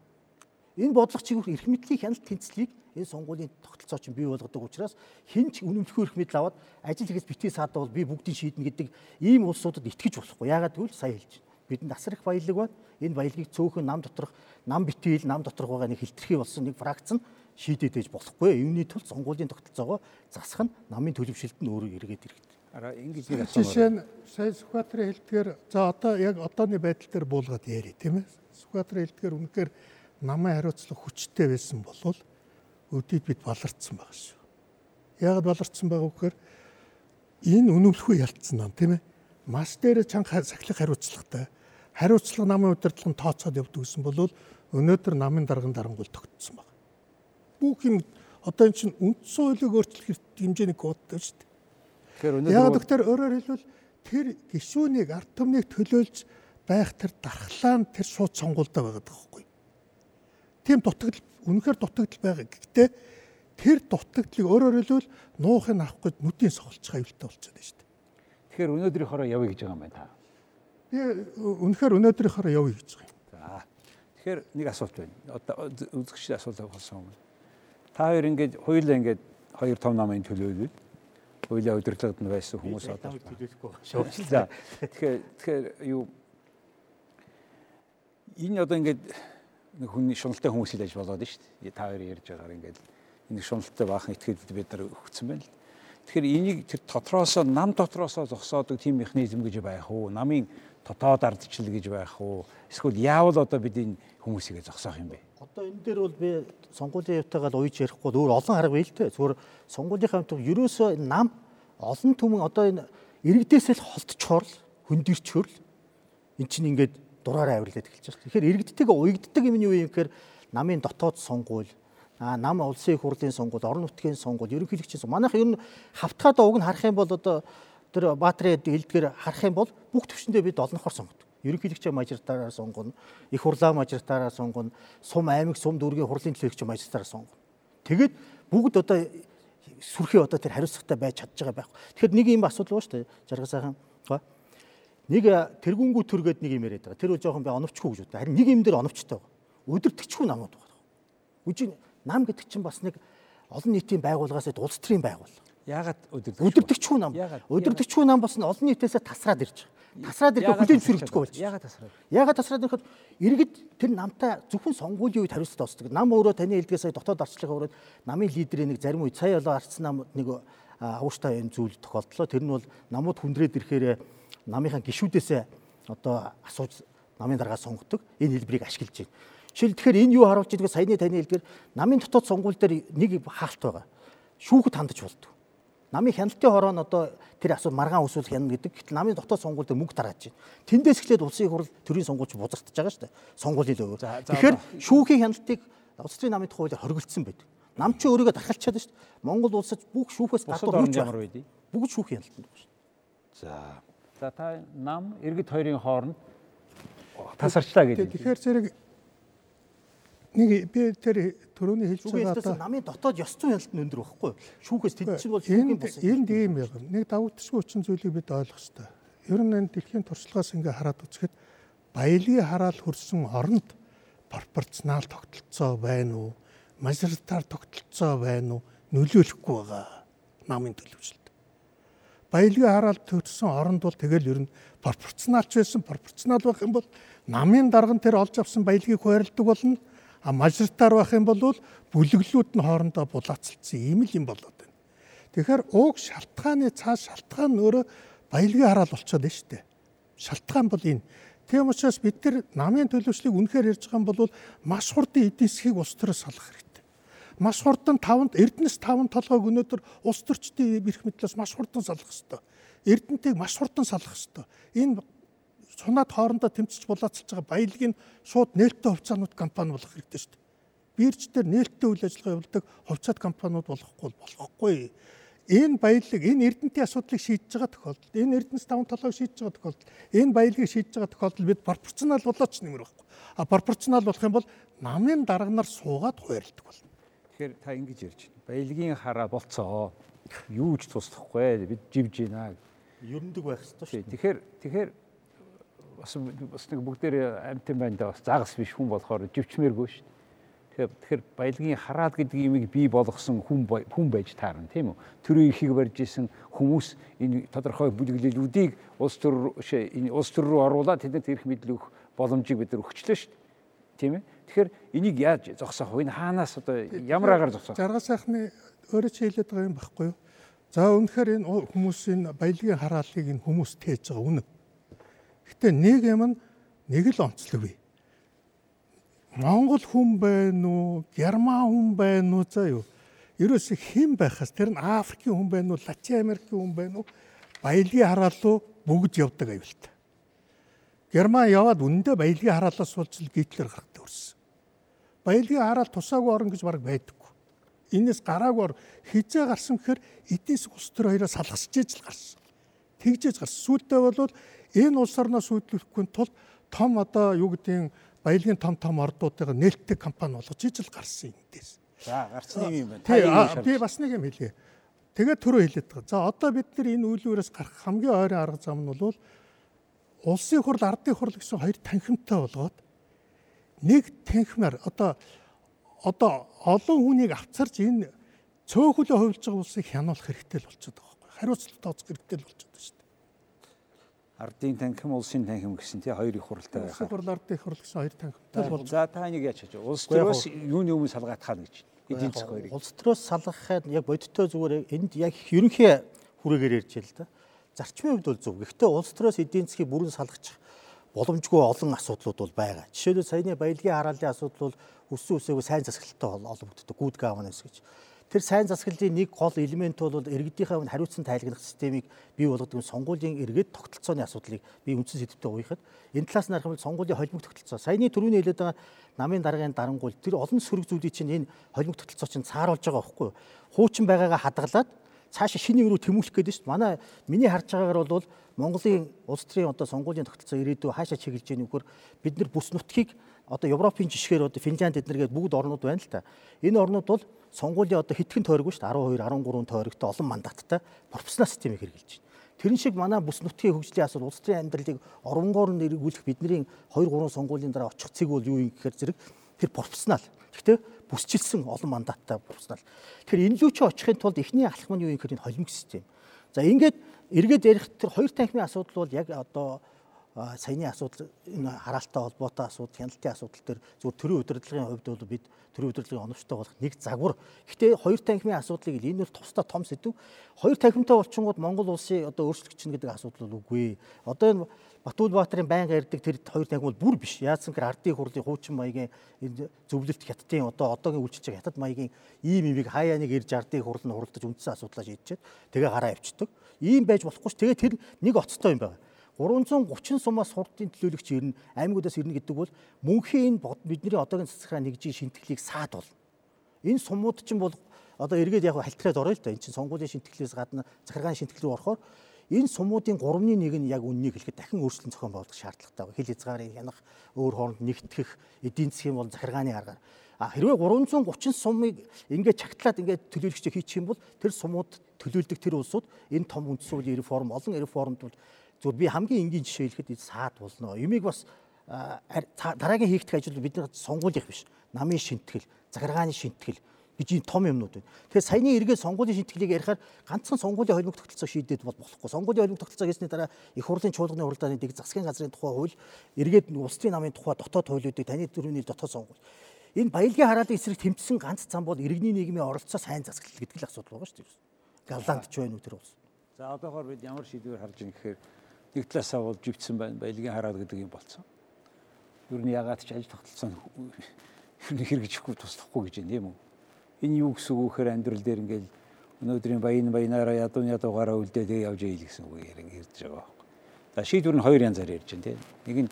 Энэ бодлого чиглэх эрх мэдлийн хяналт тэнцлийг энэ сонгуулийн тогтолцоо чинь бий болгодог учраас хинч үнэмлэхүй эрх мэдэл аваад ажил хийгээс битгий саадаа бол би бүгдийг шийднэ гэдэг ийм улсуудад итгэж болохгүй. Яагаад гэвэл сая хэлж байна. Бидэнд асар их баялаг байна. Энэ баялагийг цөөхөн нам доторх нам битгэл нам доторх байгаа нэг хилтерхий болсон нэг фракц нь шийдээд ээж болохгүй. Юуны тулд сонгуулийн тогтолцоогоо засах нь намын төлөвшөлт нь өөрөө эргээд ирэхтэй. Араа ингэж нэг асуух. Жишээ нь сая Сүхбаатарын хэлдгээр за одоо яг одооны байдал дээр буулгаад яри тийм ээ. Сүхбаатарын хэлдгээр үнэхээр намын хариуцлага хүчтэй байсан бол өдөрт бид баларцсан байгаа шүү. Яагаад баларцсан байгаа гэхээр энэ үнэмлэхүй ялцсан нам тийм ээ. Мас дээр чанга сахилах хариуцлагатай. Хариуцлага намын удирдлага тооцоод явдаг гэсэн бол өнөөдөр намын дарган дарангуул тогтсон байна. Бүх юм одоо эн чинь үндсэн хуулийг өөрчлөх хэмжээний кодтай шүү дээ. Тэгэхээр өнөөдөр яг тэгэхээр өөрөөр хэлбэл тэр гишүүнийг ард түмнийг төлөөлж байх тэр дархлаа нь тэр шууд сонгуультай байгаад байгаа хгүй. Тийм дутагдал үнэхээр дутагдал байгаа. Гэхдээ тэр дутагдлыг өөрөөр хэлбэл нуухыг авахгүй нүдийн сохолцох аюултай болчиход байна шүү дээ. Тэгэхээр өнөөдрийнхөөрөө явъя гэж байгаа юм байна та. Би үнэхээр өнөөдрийнхөөрөө явъя гэж байгаа юм. За. Тэгэхээр нэг асуулт байна. Одоо үзэгчдийн асуулт болсон юм. Та хоёр ингээд хоёулаа ингээд хоёр том намын төлөөлөл хоёулаа удирдлагад нь байсан хүмүүс одоо төлөөлөхгүй. За. Тэгэхээр тэгэхээр юу энэ одоо ингээд нэг хүний шуналтай хүмүүс илээж болоод шүү дээ. Та хоёр ярьж байгаагаар ингээд энэ шуналтай баахан итгэхэд бид нар өгсөн байна л. Тэгэхээр энийг тэр дотроосоо нам дотроосоо зогсоодог тийм механизм гэж байх уу? Намын дотоод ардчил гэж байх уу? Эсвэл яавал одоо бид энэ хүмүүсийг зогсоох юм бэ? Одоо энэ дээр бол би сонгуулийн явтайгаа л уйж ярихгүй өөр олон арга бий л дээ. Зүгээр сонгуулийнхаа төв ерөөсөө нам олон түмэн одоо энэ иргэдээс л холтчоор хөндөрчхөр л эн чинь ингээд дураараа авирлаад эхэлж байна. Тэгэхээр иргэдтэйг уягддаг юм нь юу юм гэхээр намын дотоод сонгуул а нам улсын их хурлын сонгуул, орон нутгийн сонгуул, ерөнхийлөгчийн сонгуул. Манайх ер нь хавтгадаа уг нь харах юм бол одоо тэр Баатрын элдгээр харах юм бол бүх төвшөндөө бид олонхоор сонгодог. Ерөнхийлөгчийн мажоритараар сонгоно, их хурлаа мажоритараар сонгоно, сум аймаг, сум дүүргийн хурлын төлөөлөгчийн мажоритараар сонгоно. Тэгээд бүгд одоо сүрхий одоо тэр хариуцлагатай байж чадж байгаа байх. Тэгэхээр нэг юм асуудал байна шүү дээ. Жаргал сайхан. Нэг тэргүүнгүү төргээд нэг юм яриад байгаа. Тэр жоохон би оновчгүй гэж боддог. Харин нэг юм дээр оновчтой байгаа. Өдөртөгчгүй намууд байгаа. Үжиг нам гэдэг чинь бас нэг олон нийтийн байгууллагаас улс төрийн байгууллага. Яагаад өдөртөгч? Өдөртөгчгүй нам. Өдөртөгчгүй нам нь олон нийтээс тасраад ирж байгаа. Тасраад ирэхэд хүлээн зөвшөөрөгдөхгүй болж. Яагаад тасраад? Яагаад тасраад ирэхэд иргэд тэр намтай зөвхөн сонгуулийн үед хариуцлага олцдог. Нам өөрөө таны хэлдгээ сая дотоод арчлага өрөөд намын лидерийн нэг зарим үед сая болоо арцсан нам нэг авууштай энэ зүйл тохиолдлоо. Тэр нь бол намууд хүндрээд ирэхээр намынхаа гişүүдээс одоо асууж намын дарга сонгодог энэ хэлбэрийг ашиглаж байна. Жишээл тэгэхээр энэ юу харуулж байгаа саяны таны хэлгээр намын дотоод сонгуул дээр нэг хаалт байгаа. Шүүхэд хандаж болдог. Намын хяналтын хороо нь одоо тэр асуу маргаан өсвөл хянана гэдэг. Гэтэл намын дотоод сонгуул дээр мөнгө тарааж байна. Тэндээс эхлээд улсын хурал төрийн сонгуульч бузартаж байгаа шүү дээ. Сонгуулийн өөр. Тэгэхээр шүүхийн хяналтыг улс төрийн намын тухай хуулиар хоригдсан байдаг. Нам чи өөрийгөө дархалчаад шүү дээ. Монгол улсад бүх шүүхээс гадуур юу ямар байдгийг бүгд шүүхийн хяналтанд байна шүү. За За та нам иргэд хоёрын хооронд тасарчлаа гэдэг. Тэгэхээр зэрэг нэг би тэр төрөний хэлж байгаа одоо намын дотоод ёс зүйн хяналт нь өндөр байхгүй юу? Шүүхээс тэд чинь бол шүүхийн бус. Энд ийм яг нэг давагдчихгүй хүчин зүйлийг бид ойлгох хэрэгтэй. Ер нь энэ дэлхийн туршлагаас ингээ хараад үзэхэд баялагын хараал хөрсөн оронд пропорционал тогтолцоо байна уу? Мажоритар тогтолцоо байна уу? Нөлөөлөхгүй байгаа намын төлөвшөлт баялагын хараалт төрсөн оронд бол тэгэл ер нь пропорционалч байсан пропорционал байх юм бол намын дарга тэр олж авсан баялагыг хуваарлдаг болно а мажоритар байх юм бол бүлэглүүд нь хоорондоо булаацалцсан ийм л юм болоод байна. Тэгэхээр уг шалтгааны цааш шалтгаан нь өөрөө баялагын хараал болчиход байна шүү дээ. Шалтгаан бол энэ. Тийм учраас бид нар намын төлөвшлийг үнэхээр ярьж байгаа бол маш хурдан эдийн засгийг улс төрөөс салах хэрэгтэй маш хурдан 5 Эрдэнэс 5 толгойг өнөөдөр улс төрчдийн эрх мэдлээс маш хурдан салах хэвээр. Эрдэнтийг маш хурдан салах хэвээр. Энэ сунаад хоорондоо тэмцэж булаацалж байгаа баялагын шууд нээлттэй хувьцаанууд компани болох хэрэгтэй шүү дээ. Бирж дээр нээлттэй үйл ажиллагаа явуулдаг хувьцаат компаниуд болохгүй болохгүй. Энэ баялаг, энэ эрдэнтийн асуудлыг шийдэж байгаа тохиолдолд, энэ эрдэнэс таван толгойг шийдэж байгаа тохиолдолд, энэ баялагыг шийдэж байгаа тохиолдолд бид пропорционал болооч нэмэр байхгүй. А пропорционал болох юм бол намын дарга нар суугаад хуурилдаг болно. Тэгэхээр та ингэж ярьж байна. Баялагын хараа болцоо. Юу ч туслахгүй бид живж байна. Ерөндөг байх хэрэгтэй шүү. Тэгэхээр тэгэхээр бас бас нэг бүгдээр амтэн байна да бас загас биш хүн болохоор живчмээргүй шүү. Тэгэхээр тэгэхээр баялагын хараал гэдэг имийг бий болгосон хүн хүн байж таарна тийм үү? Төрийн эрхийг барьж исэн хүмүүс энэ тодорхой бүлэглэлүүдийг улс төр энэ улс төр рүү оруулаад тэдэнд эрх мэдэл өгөх боломжийг бид нар өгчлөө шүү. Тийм ээ? Тэгэхээр энийг яаж зогсоох вэ? Энэ хаанаас одоо ямар агаар зогсоох? Жаргал сайхны өөрөө ч хэлээд байгаа юм баггүй юу? За үнэхээр энэ хүмүүсийн баялагын хараалыг энэ хүмүүс тээж байгаа үнэ. Гэтэ нэг юм нэг л онцлог бий. Монгол хүн байна уу, герман хүн байна уу заа юу? Ерөөсө хэн байхаас тэр нь Африкийн хүн байна уу, Латин Америкийн хүн байна уу? Баялагын хараал руу бүгд явдаг аюултай. Герман яваад үнэндээ баялагын хараалаас суулцал Гитлер гарахтай өрсөн. Баялагын хараал тусаагүй орн гэж баг байдаггүй. Энээс гараагүй хизээ гарсан гэхээр засаг улс төр хоёроо салгасч ээж л гарсан. Тэгжээж гарсан. Сүүлдээ бол энэ улс орноос үүдлэхгүй тул том одоо юу гэдгийг баялагын том том ордуудыг нээлттэй компани болгож ижил гарсан юм дээс. За гарцны юм байна. Тий, би бас нэг юм хэлье. Тэгээд түрүү хэлээд байгаа. За одоо бид нар энэ үйлүүрээс гарах хамгийн ойрын арга зам нь бол улсын хурл, ардын хурл гэсэн хоёр танхимтай болгоод нэг танхимаар одоо одоо олон хүнийг авцарж энэ цөөхөлөө хувилж байгаа улсыг хянуулах хэрэгтэй л болчиход байгаа байхгүй. Хариуцлага тооцох хэрэгтэй л болчиход байна шүү дээ. Ардын танхим, улсын танхим гэсэн тий хоёр их хуралтай байх. Улсын хурл, ардын хурл гэсэн хоёр танхимтай болж. За та нэг яач чаж. Улс төрөөс юуны өмнө салгаатахаа гэж. Эдийн засаг хоёрыг. Улс төрөөс салгахад яг бодиттой зүгээр энд яг ерөнхий хүрээгээр ярьж байна л да. Зарчмын хувьд бол зөв. Гэхдээ улс төрөөс эдийн засгийг бүрэн салгачих боломжгүй олон асуудлууд бол байгаа. Жишээлбэл саяны баялагын хараалын асуудал бол өссөн үсээгүй сайн засаглалтай холбогддог good governance гэж. Тэр сайн засаглалын нэг гол элемент бол иргэдийнхээ өмнө хариуцсан тайлагнах системийг бий болгодог сонгуулийн эргээд тогтолцооны асуудлыг би үндсэн сэдвтэ уяхад энэ талаас нь харах юм бол сонгуулийн холимог тогтолцоо. Саяны түрүүний хэлээд байгаа намын даргын дарангуул тэр олон сөрөг зүйлийг чинь энэ холимог тогтолцоо чинь цааруулж байгаа байхгүй юу? Хуучин байгаагаа хадгалаад цаашаа шинэ руу тэмүүлэх гэдэг чинь манай миний харж байгаагаар бол Монголын улс төрийн одоо сонгуулийн тогтолцоо ирээдүй хаашаа чиглэж яах нөхөр бид нар бүс нутгийг одоо Европын жишгээр одоо Финланд эднэргээд бүгд орнууд байна л та. Энэ орнууд бол сонгуулийн одоо хитгэн тойрог шүү дээ 12 13 тойрогтой олон мандаттай пропорционал системийг хэрэгжилж байна. Тэрэн шиг манай бүс нутгийн хөгжлийн асуудал улс төрийн амьдралыг оронгоор нь эргүүлэх бидний 2 3 сонгуулийн дараа очих цэг бол юу юм гэхээр зэрэг тэр пропорционал. Гэхдээ бүсчилсэн олон мандаттай пропорционал. Тэгэхээр энэ лүү чи очихын тулд эхний алхам нь юу юм гэхээр энэ холимог систем. За ингээд эргээд ярих тэр хоёр танхимын асуудал бол яг одоо саяны асуудал энэ хараалтай холбоотой асуудал, хяналтын асуудал төр зөвхөн төрийн удирдлагын хувьд бол бид төрийн удирдлагын оновчтой болох нэг загвар. Гэхдээ хоёр танхимын асуудлыг энэ бол тусдаа том сэдв. Хоёр танхимтай болчингууд Монгол улсын одоо өөрчлөгч чинь гэдэг асуудал бол үгүй. Одоо энэ Батүл Баатарын байнга ярьдаг тэр хоёр танхим бол бүр биш. Яадсан гэхээр ардын хурлын хуучин маягийн энэ зөвлөлт хятадын одоо одоогийн үйлчилж хятад маягийн ийм имийг хаяа нэг ирж ардын хурл нь хуралдаж үндсэн асуудлаа шийдчихэд тэгээ гараа авчдаг. Ийм байж болохгүй ш. Тэгээ тэр нэг оцтой юм байна 330 сумаас сурдын төлөөлөгч ирнэ, аймагудаас ирнэ гэдэг бол мөнхийн энэ бидний одоогийн цэцгэраа нэгжийн шинтгэлийг саад бол. Энэ сумууд чинь бол одоо эргээд яг хальтраад орё л да. Энд чинь сонгуулийн шинтгэлээс гадна захиргааны шинтгэл рүү орохоор энэ сумуудын 3-ны 1 нь яг үннийг хэлэхэд дахин өөрчлөлт зохион байгуулах шаардлагатай. Хил хязгаарыг хянах, өөр хооронд нэгтгэх, эдийн засгийн бол захиргааны аргаар А хэрвээ 330 сумыг ингээд чагтлаад ингээд төлөөлөгчөй хийчих юм бол тэр сумууд төлөөлдөг тэр улсууд энэ том үндсэн хуулийн реформ олон реформд бол Зүгээр би хамгийн энгийн жишээ хэлэхэд саад болно. Юмыг бас дараагийн хийгдэх ажил бидний сонгуулийнх биш. Намын шинтгэл, захиргааны шинтгэл гэж ийм том юмнууд байна. Тэгэхээр саяны эргээ сонгуулийн шинтгэлийг ярихаар ганцхан сонгуулийн холимог тогтолцоо шийдээд бол болохгүй. Сонгуулийн холимог тогтолцоо хийсний дараа их хурлын чуулганы хурлааны дэг засгийн газрын тухай хууль, эргээд улс төрийн намын тухай дотоод хуулиудыг таны төрөний дотоод сонгуул. Энэ баялагын хараалын эсрэг тэмцсэн ганц зам бол иргэний нийгмийн оролцоо сайн засаглал гэдэг л асуудал байгаа шүү дээ. Галланд ч байна уу тэр улс. За одоохоор бид ямар шийдвэр харж байгаа гэхээр нэг талаасаа бол живцсэн байна баялагын хараад гэдэг юм болцсон. Юу нь ягаад ч ажил тогтолцоо нь хэрэгжихгүй туслахгүй гэж юм үү? Энэ юу гэсэн үг гэхээр амьдрал дээр ингээл өнөөдрийн баян баянаараа ядуу ядуугаараа үлдээ тэг явж ийл гэсэн үг ярьж байгаа байхгүй. За шийдвэр нь хоёр янзаар ярьж байна тийм. Нэг нь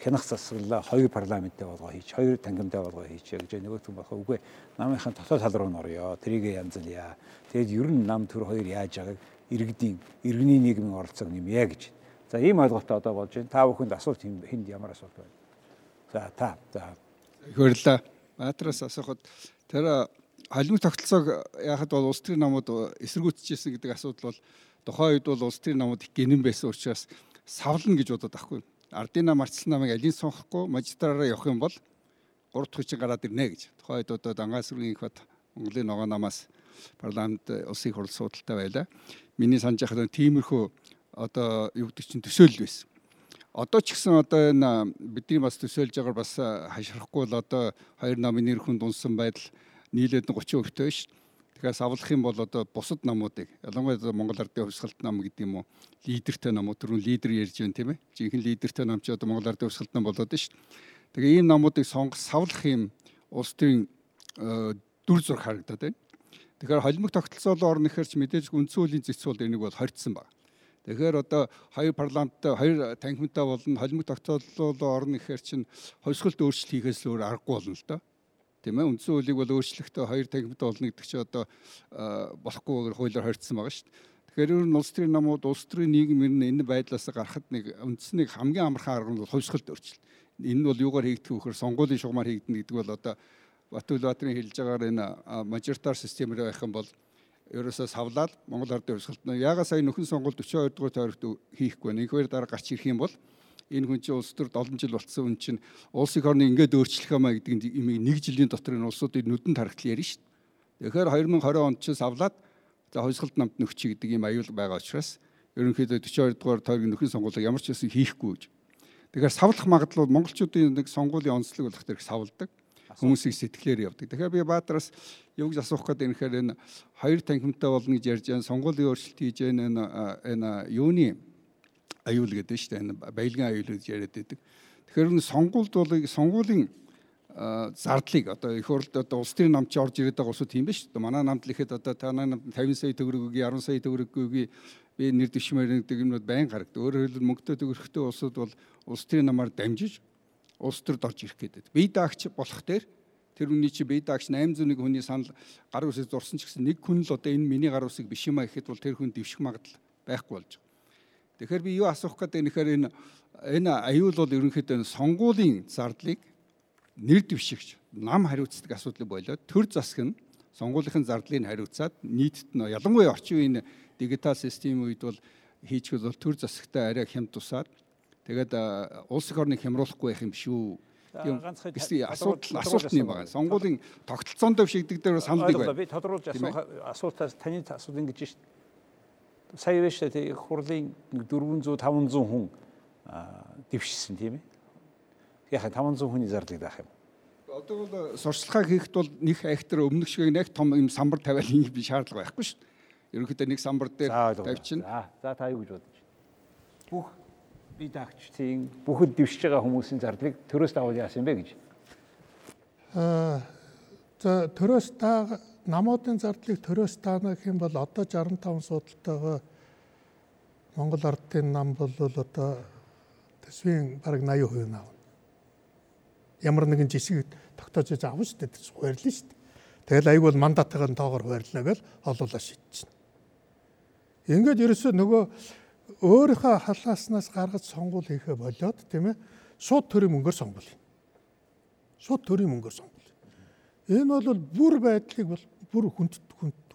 хянах засаглалаа хоёр парламенттэй болгоо хийч, хоёр тангимтай болгоо хийч гэж нөгөөх нь бахаа үгүй намынхаа дотоод тал руу н орё. Тэрийг янзлъя. Тэгэд ер нь нам төр хоёр яаж байгааг иргэдийн иргэний нийгмийн оролцоог нэмье гэж. За ийм ойлголттой одоо болж байна. Та бүхэнд асуулт хэнд ямар асуулт байна? За та за их баярлалаа. Баатараас асуухад тэр холимог тогтолцоог яхад бол улс төрийн намууд эсэргүүцчихсэн гэдэг асуудал бол тухайн үед бол улс төрийн намууд их гинэн байсан учраас савлна гэж бодоод ахгүй. Ардын нам арчилсан намыг алийг сонгохгүй магистраараа явах юм бол 3 дахь хүчин гараад ирнэ гэж. Тухайн үед одоо Дангаа сүргийн их бат Монголын ногоо намаас парламент улсын хурл судалтай байлаа миний санаж байхад тиймэрхүү одоо юу гэдэг чинь төсөөлөл байсан. Одоо ч гэсэн одоо энэ бидний бас төсөөлж байгаагаар бас хашрахгүй л одоо хоёр намын нэр хүнд унсан байдал нийлээд 30% төө ш. Тэгэхээр савлах юм бол одоо бусад намуудыг ялангуяа Монгол Ардын хувьсгалт нам гэдэг юм уу лидертэй намууд түрүүн лидер ярьж байна тийм ээ. Жинхэнэ лидертэй нам ч одоо Монгол Ардын хувьсгалт нам болоод ш. Тэгээ ийм намуудыг сонгох савлах юм улс төрийн дүр зураг харагдаад байна. Тэгэхээр холимог тогтолцоолоо орно гэхээр ч мэдээж үндсэн хуулийн зэцүүл энийг бол хоригдсан байна. Тэгэхээр одоо хоёр парламенттай хоёр танхимтай болно холимог тогтоолоо орно гэхээр чинь хувьсгалт өөрчлөлт хийхээс өөр аргагүй болно л доо. Тийм ээ үндсэн хуулийг бол өөрчлөхдөө хоёр танхимтай болно гэдэг чинь одоо болохгүй хуулиар хоригдсан байгаа шүү дээ. Тэгэхээр ер нь улс төрийн намууд улс төрийн нийгэм ер нь энэ байдлаас гарахад нэг үндснийг хамгийн амархан арга нь бол хувьсгалт өөрчлөлт. Энэ нь бол юугаар хийгдэх гэхээр сонгуулийн шугамар хийгдэнэ гэдэг бол одоо Батүлбаатарын хэлж байгаагаар энэ мажоритар системээр байх юм бол ерөөсөө савлаад Монгол Ардын хувьсгалтнаа ягаад сая нөхөн сонгуул 42 дугаар тойрогт хийхгүй вэ? Инхээр дараа гарч ирэх юм бол энэ хүн чинь улс төр 7 жил болцсон хүн чинь улсын орны ингээд өөрчлөх юмаа гэдэг нэг жилийн дотор энэ улсуудыг нүдэн тархтал ярина шүү дээ. Тэгэхээр 2020 онд чинь савлаад за хувьсгалт намт нөхчи гэдэг ийм аюул байгаа учраас ерөнхийдөө 42 дугаар тойрог нөхөн сонгуулийг ямар ч байсан хийхгүй гэж. Тэгэхээр савлах магадлал монголчуудын нэг сонгуулийн онцлог болох тэр савладаг хүмүүсийг сэтгэлээр явдаг. Тэгэхээр би Баатараас юу гэж асуух гээд энэ энэ хоёр танхимтай болно гэж ярьж байгаа сонгуулийн өөрчлөлт хийж байгаа энэ энэ юуны аюул гэдэг шүү дээ. Энэ баялагын аюул гэж яриад байдаг. Тэгэхээр энэ сонгуульд бол сонгуулийн зардлыг одоо их хурлд одоо улс төрийн намч орж ирээд байгаа усуд тийм биш үү? Манай намд л ихэд одоо танай намд 50 сая төгрөг өгье, 10 сая төгрөг өгье би нэр дэвшмээр гэдэг юмнууд байн гардаг. Өөрөөр хэлбэл мөнгөтэй төгрөгтэй улсууд бол улс төрийн намаар дамжиж улс төрд орж ирэх гэдэг. Бие даагч болох дээр тэр үний чи бие даагч 801 хүний санал гар үсэг зурсан ч гэсэн нэг хүн л одоо энэ миний гар үсэг биш юм а гэхэд бол тэр хүн дэвших магадлал байхгүй болж байгаа. Тэгэхээр би юу асуух гэдэг нэхэр энэ энэ аюул бол ерөнхийдөө сонгуулийн зардлыг нэр дэвшигч нам хариуцдаг асуудлыг болоод төр засаг нь сонгуулийн зардлыг хариуцаад нийтэд нь ялангуяа орчин үеийн дигитал системийн үед бол хийчих бол төр засагтай арай хямд тусаад тэгээд улс их орныг хямруулахгүй байх юм шүү. Тийм асуудал асуулт юм байна. Сонгуулийн тогтолцоонд бишигдэг дээр санал нэг байна. Би тодруулж асуултаас таны асуулт ингэж шít. Сая биш тэ хурлын 400 500 хүн дэвшсэн тийм ээ. Яг 500 хүний зардаг даах юм. Одоо бол сурчлагаа хийхэд бол нэг хектар өмнөх шиг нэг том юм самбар тавиал ингэ би шаардлага байхгүй шүү дээ. Ерөнхийдөө нэг самбар дээр тавьчихна. За за та юу гэж бодож байна? Бүх бие даагчдын бүхэд дэвшиж байгаа хүмүүсийн зардлыг төрөөс давал яасан бэ гэж. Аа за төрөөс дааг намуудын зардлыг төрөөс даана гэх юм бол одоо 65 судалтайгаа Монгол ардын нам бол одоо төсвийн бараг 80% нь авна. Ямар нэгэн жишгийг тогтоож авна шүү дээ. Хуваарлаа шүү дээ. Тэгэл аяг бол мандатыгаа тоогоор хуваарлаа гэж олуулаа шийдчихнэ. Ингээд ерөөсөө нөгөө өөрийнхөө халааснаас гаргаж сонгуул хийхэ болоод тийм ээ шууд төрийн мөнгөөр сонгуул. Шууд төрийн мөнгөөр сонгуул. Энэ бол бүр байдлыг бол бүр хүнд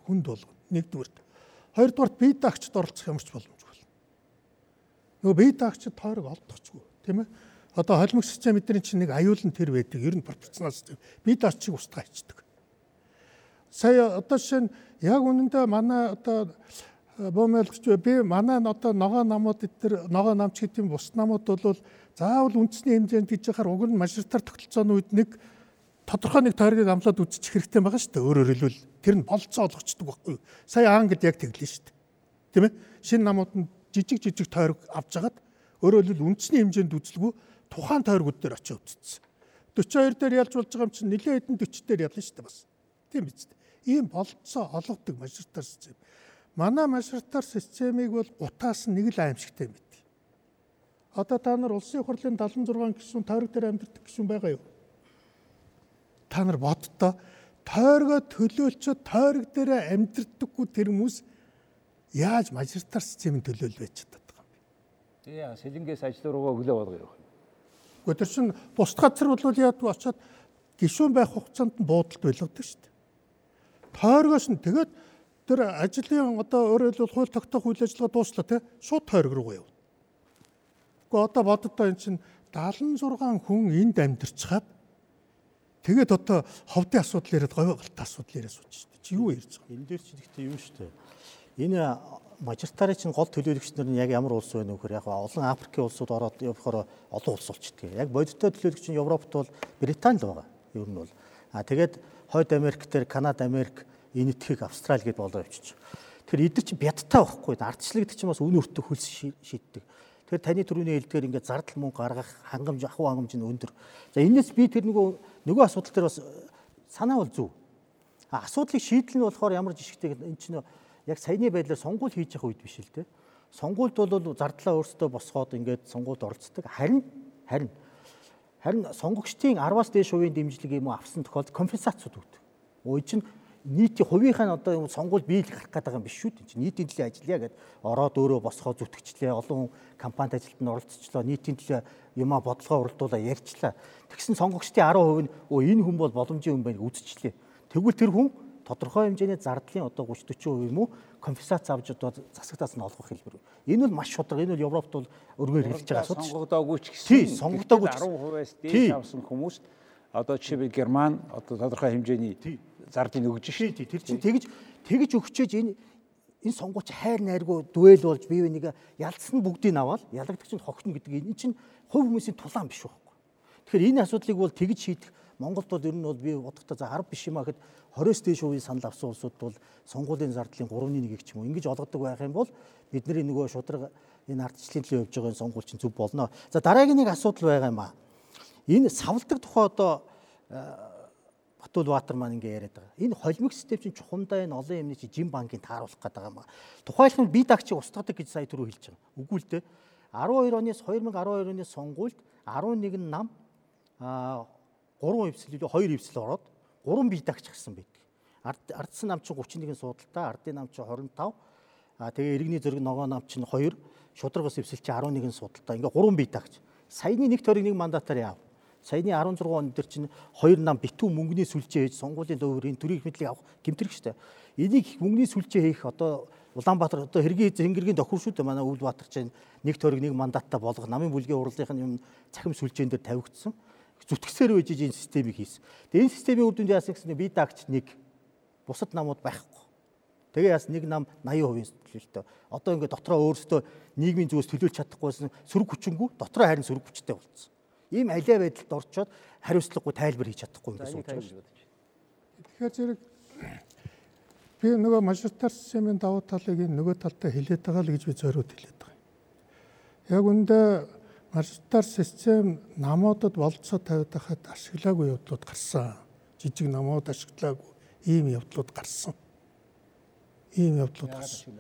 хүнд болгоно. Нэгдүгürt. Хоёрдугаарт бие даагчд оролцох ямар ч боломжгүй бол. Нөгөө бие даагчд тойрог олдохгүй тийм ээ. Одоо холимог систем бидний чинь нэг аюул нь тэр байдаг. Ер нь пропорционал систем. Бие даагчийг устгаа хийдэг. Сая одоо жишээ нь яг үнэндээ манай одоо бөөмөлгч би манай одоо ногоо намууд эдгээр ногоо намч гэдэг юм бус намууд бол заавал үндэсний хэмжээнд гэж яхаар уг нь мажоритар тогтолцооны үед нэг тодорхой нэг тойргийг амлаад үзчих хэрэгтэй байгаа шүү дээ. Өөрөөр хэлбэл тэр нь болцоо олгочдөг байхгүй юу? Сая ангид яг тэглэн шүү дээ. Тийм ээ? Шинэ намууд нь жижиг жижиг тойрог авч хагаад өөрөөр хэлбэл үндэсний хэмжээнд үзэлгүй тухайн тойргууд дээр очиж үзсэн. 42 дээр ялж болж байгаа юм чинь нэлээд хэдэн 40 дээр ялна шүү дээ бас. Тийм биз дээ. Ийм болцоо олгодог мажоритар систем. Манай мажоритар системийг бол гутаас нэг л аимшигтай мэд. Одоо та нар улсын хурлын 76 гишүүн тойрог дээр амьдардаг гишүүн байгаа юу? Та нар боддоо тойргоо төлөөлчөд тойрог дээр амьдардаггүй тэр хүмүүс яаж мажоритар системийн төлөөл байж чаддаг юм бэ? Тэгээ сэлэнгээс ажил руугаа өглөө болгоё. Гэхдээ тэр чинь бусд газар бол яадгүй очиод гишүүн байх хугацаанд нь буудалд байлгадаг шүү дээ. Тойргоос нь тэгээд тэр ажлын одоо өөрөөр хэлбэл хууль тогтоох үйл ажиллагаа дууслаа тий шууд тойрог руу явна. Гэхдээ одоо боддоо эн чинь 76 хүн энд амьдарчаад тэгээд одоо ховдын асуудал яриад говь галтай асуудал яриад сууж шүү дээ. Чи юу ярьж байгаа? Энэ дээр чи гэхдээ юу шүү дээ. Энэ мажистарын чинь гол төлөөлөгч нар нь яг ямар улс байна вэ гэхээр яг олон Африкийн улсууд ороод явахаар олон улс болчихдээ. Яг бодиттой төлөөлөгч нь Европт бол Британи л байгаа. Ер нь бол. А тэгээд Хойд Америк дээр Канада, Америк энэ итгэх Австрали гэдээ болоо явчих. Тэгэхээр эдгээр чинь бядтай байхгүй. Ардчлал гэдэг чинь бас үн өртөө хөлс шийддэг. Тэгэхээр таны төрөний хэлдгээр ингээд зардал мөнгө гаргах хангамж ахуй хангамж нь өндөр. За энэс би тэр нөгөө нөгөө асуудал дээр бас санаа бол зөв. А асуудлыг шийдэл нь болохоор ямар жишгтэй энэ чинь яг саяны байдлаар сонгуул хийж явах үед биш л те. Сонгуульд бол зардлаа өөрсдөө босгоод ингээд сонгуульд оролцдог. Харин харин харин сонгогчдын 10-аас дээш хувийн дэмжлэг юм уу авсан тохиолдолд компенсацууд өгдөг. Өө чинь нийтийн хувийнхаа одоо юм сонгуул биелэх гэдэг юм биш шүү дээ. Нийтийн төлөө ажиллая гэд ороод өөрөө босгоо зүтгэжлээ. Олон компанид ажилтнад оролцчихлоо. Нийтийн төлөө юмаа бодлогоо уралдуулаа ярьчлаа. Тэгсэн сонгогчдын 10% нь өө энэ хүн бол боломжийн хүн байна үзчихлээ. Тэгвэл тэр хүн тодорхой хэмжээний зардлын одоо 30 40% юм уу компенсац авч одоо засагтаас нь олгох хэлбэр. Энэ бол маш шудраг. Энэ бол Европт бол өргөөр хэлж байгаа асуудал. Сонгогдоогүй ч гэсэн сонгогдоогүй ч 10%-аас Тий. дээш авсан хүмүүс одоо жишээ Герман одоо тодорхой хэмжээний зардлыг өгж шээ. тий. Тэр чинь тэгж тэгж өгчөөж энэ энэ сонгууч хайр найргүй дуэл болж бие биенийг ялцсан бүгдийг аваад ялагдагч нь хогтно гэдэг энэ чинь хувь хүмүүсийн тулаан биш байхгүй. Тэгэхээр энэ асуудлыг бол тэгж шийдэх Монголд бол ер нь бол би бодохдоо за 10 биш юм а гэхэд 20-с дээш хувийн санал авсан улсууд бол сонгуулийн зардлын 3-1 ч юм уу ингэж олгодог байх юм бол бидний нөгөө шудраг энэ ардчлалын төлөө явж байгаа энэ сонгуул чинь зөв болно. За дараагийн нэг асуудал байгаа юм а. Энэ савлдаг тухай одоо Батул Баатар маань ингээ яриад байгаа. Энэ холимог систем чинь чухамдаа энэ олон юмны чинь жин банкыг тааруулах гэдэг юм аа. Тухайлбал би дагчийг устгадаг гэж сая түрүү хэлж байгаа. Үгүй л дээ. 12 оноос 2012 оны сонгуульд 11 нам а 3 эвсэл үү 2 эвсэл ороод 3 бие дагч гарсан байдаг. Ард ардсан нам чинь 31 суудалтай, ардын нам чинь 25. А тэгээ иргэний зэрэг ногоо нам чинь 2, шудрагс эвсэл чинь 11 суудалтай. Ингээ 3 бие дагч. Саяны нэг тойрог нэг мандатаар яав. Саяны 16 он дээр чинь хоёр нам битүү мөнгөний сүлжээ хийж сонгуулийн дөөврийн төрийн мэдлийг авах гэмтэрэг штэ. Энийг мөнгөний сүлжээ хийх одоо Улаанбаатар одоо хэргийн Зэнгэргийн тохир шүү дээ манай Өвлбаатар чинь нэг тойрог нэг мандаттай болгох намын бүлгийн урлагийнх нь юм цахим сүлжээн дээр тавигдсан. Зүтгэсээр байж энэ системийг хийсэн. Тэгээ энэ системийн үр дүнд яасан гэсэн би дагч нэг бусад намууд байхгүй. Тэгээ яас нэг нам 80% төлөвлөлтөө. Одоо ингээд дотроо өөрсдөө нийгмийн зүгээс төлөвлөж чадахгүйсэн сөрөг хүчингүү дотроо харин сөрөг хүчтэй болцсон. Ийм алиа байдалд орчоод хариуцлагагүй тайлбар хийж чадахгүй юм гэсэн үг байна. Тэгэхээр зэрэг би нөгөө мажоритар системийн давуу талыг нөгөө талдаа хилээд байгаа л гэж би зориуд хилээд байгаа. юм. Яг үндэ мажоритар систем намуудад болцоо тавиад байхад ашиглаагүй явдлууд гарсан. Жижиг намууд ашиглаагүй ийм явдлууд гарсан. Ийм явдлууд гарсан.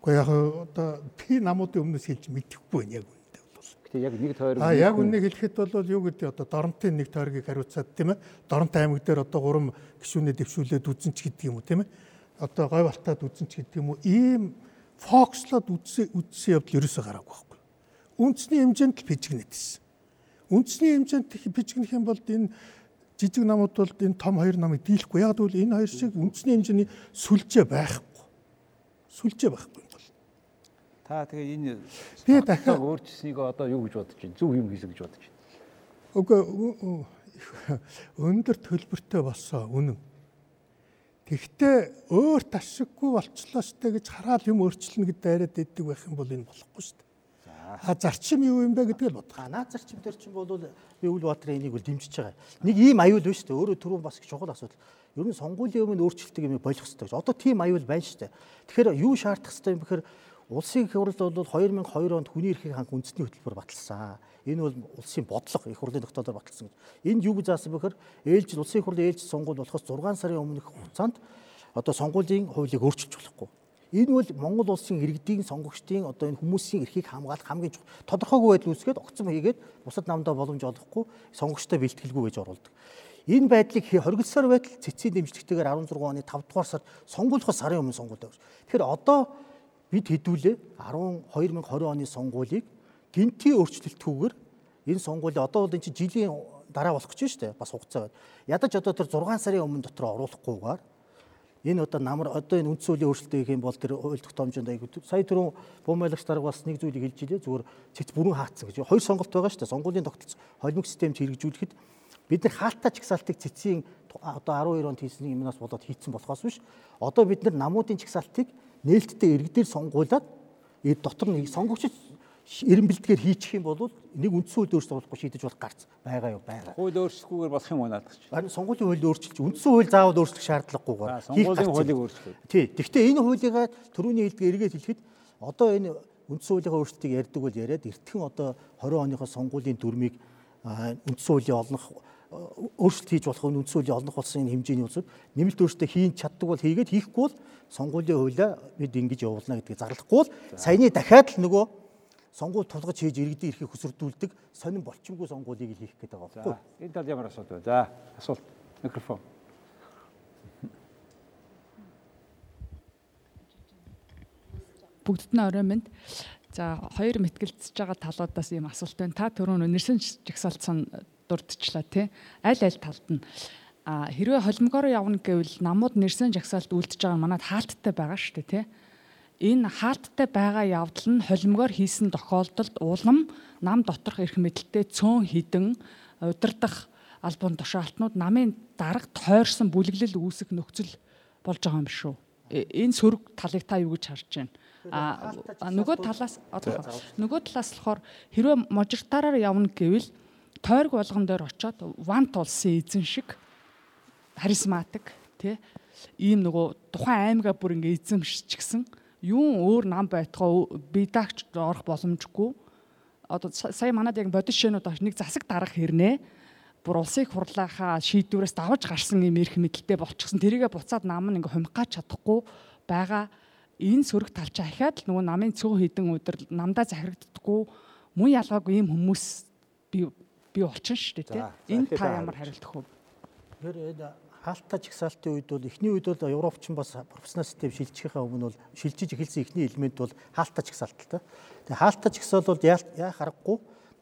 Гэхдээ яг одоо би намуудын өмнөөс хэлж мэдэхгүй байна яг бол. Гэтэ яг нэг тойрог А яг үннийг хэлэхэд бол юу гэдэг одоо Доронтын нэг тойргийг хариуцаад тийм ээ. Доронт аймаг дээр одоо гурван гишүүнээ дэвшүүлээд үзэн ч гэдэг юм уу тийм ээ. Одоо гой балтаад үзэн ч гэдэг юм уу. Ийм фокслоод үзсэн үзсэн явдал ерөөсөө гараагүй байхгүй. Үндэсний хэмжээнд л бижигнэдсэн. Үндэсний хэмжээнд бижигнэх юм бол энэ жижиг намууд бол энэ том хоёр намыг дийлэхгүй. Яг гэвэл энэ хоёр шиг үндэсний хэмжээний сүлжээ байхгүй. Сүлжээ байхгүй. Та тэгээ энэ Би дахиад- өөрчлөснийг одоо юу гэж бодож байна? Зөв юм хийсэн гэж бодож байна. Үгүй өндөр төлбөртэй болсон үнэн. Тэгвэл өөр ташиггүй болчлоо штэ гэж хараад юм өөрчлөнө гэдээ яриад иддэг байх юм бол энэ болохгүй штэ. А зарчим юу юм бэ гэдгийг л бодох. Наад зарчим дээр чинь бол би үл баатрын энийг бол дэмжиж байгаа. Нэг ийм аюул шүү дээ. Өөрөө түрүүн бас их чухал асуудал. Ер нь сонгуулийн өмнө өөрчлөлтөг юм болох хэрэгтэй гэж. Одоо тийм аюул байна шүү дээ. Тэгэхээр юу шаардах хэрэгтэй юм бэхээр улсын их хурлд бол 2002 онд хүний эрхийн ханх үндэсний хөтөлбөр баталсан. Энэ бол улсын бодлого их хурлын тогтоолоор баталсан гэж. Энд юу гэж заасан бэхээр ээлжид улсын их хурлын ээлжид сонгуул болохоос 6 сарын өмнөх хугацаанд одоо сонгуулийн хуулийг өөрчилж болохгүй. Энэ бол Монгол улсын иргэдийн сонгогчдын одоо энэ хүмүүсийн эрхийг хамгаалах хамгийн тодорхойгүй байдал үүсгээд огцом хийгээд бусад намдаа боломж олохгүй сонгогчтой бэлтгэлгүй гэж оруулдаг. Энэ байдлыг хоригдсоор байтал цэцгийн дэмжлэгтэйгээр 16 оны 5 дугаар сард сонгуулахаас сарын өмнө сонгуул тавьж. Тэгэхээр одоо бид хэдүүлээ 10 2020 оны сонгуулийг гинти өөрчлөлтгүйгээр энэ сонгуулийн одоо бол энэ чинь жилийн дараа болох гэж байна шүү дээ. Бас хугацаа байна. Ядаж одоо тэр 6 сарын өмнө дотор оруулахгүйгээр энэ одоо намар одоо энэ үндсэн хуулийн өөрчлөлт хийх юм бол тэр хууль тогтоомжинд айгуу сая түрүүн бомбайлагч дарга бас нэг зүйлийг хэлж илээ зүгээр цэц бүрэн хаацсан гэж. Хоёр сонголт байгаа шүү дээ. Сонгуулийн тогтолцоо холимог системд хэрэгжүүлэхэд бид нар хаалтаа чагсаалтыг цэцгийн одоо 12 онд хийсэн юмнаас болоод хийцэн болохоос биш. Одоо бид нар намуудын чагсаалтыг нээлттэй иргэдээр сонгуулад дотор нэг сонгогчд эрен бэлтгээр хийчих юм бол нэг үндсэн хууль өөрчлөлт болохгүй шийдэж болох гарц байгаа юу байгаа. Хууль өөрчлөхгүйгээр болох юм наадах чинь. Харин сонгуулийн хуулийг өөрчилж үндсэн хууль заавал өөрчлөх шаардлагагүйгээр сонгуулийн хуулийг юм. өөрчлөөд. Тий. Гэхдээ энэ хуулигаа төрөүний хэлдгээ эргээд хэлэхэд одоо энэ үндсэн хуулийнхаа өөрчлөлтийг ярьдаг бол яриад эртхэн одоо 20 оныхоо сонгуулийн дүрмийг үндсэн хуулийн олонх өөрчлөлт хийж болох үндсүүлийн олонх болсон энэ хэмжээний үсэд нэмэлт өөртөө хийн чаддаг бол хийгээд хийхгүй бол сонгуулийн хуулиа бид ингэж явуулна гэдгийг зарлахгүй бол саяны дахиад л нөгөө сонгууль тулгаж хийж иргэдийн эрхийг хөсөрдүүлдэг сонин болчингүй сонгуулийг хийх гэдэг байгаа байхгүй. Энэ тал ямар асуудал вэ? За асуулт микрофон. Бүгдд нь орой минь За хоёр мэтгэлцэж байгаа талуудаас ийм асуулт байна. Та түрүүн нэрсэн жагсаалтсан дурдчихлаа тий. Аль аль талд нь а хэрвээ холимогоор явна гэвэл намууд нэрсэн жагсаалт үлдэж байгаа манад хаалттай байгаа шүү дээ тий. Энэ хаалттай байгаа явдал нь холимогоор хийсэн тохиолдолд улам нам доторх эрх мэдэлтэй цөөн хідэн удирдах албан тушаалтнууд намын дарга тойрсон бүлэглэл үүсэх нөхцөл болж байгаа юм шүү. Э, энэ сөрөг талыг та юу гэж харж байна? А нөгөө талаас нөгөө талаас болохоор хэрвээ можиртаараар явна гэвэл тойрог болгон дээр очоод вант улсын эзэн шиг харизматик тий ийм нөгөө тухайн аймгаа бүр ингээ эзэмшчихсэн юун өөр нам байтгаа бидагч орох боломжгүй одоо сая манад яг бодис шөнүүд багш нэг засаг дарах хэрнээ бүр улсыг хурлаахаа шийдвэрээс давж гарсан юм эрх мэдэлтэй болчихсон. Тэрийгэ буцаад нам нь ингээ хумгаач чадахгүй байгаа. Энэ сөрөг талчаа ахаад л нөгөө намын цөөн хідэн өдөр намдаа захирагддаггүй мөн ялгаагүй юм хүмүүс би би болчихно шүү дээ тийм. Энэ та ямар хариултах вэ? Тэгэхээр энэ хаалттай чагсаалтын үед бол эхний үед бол Европч бас профессионал систем шилжихийнхаа өмнө бол шилжиж эхэлсэн эхний элемент бол хаалттай чагсаалт л та. Тэгээ хаалттай чагсаал бол яа харахгүй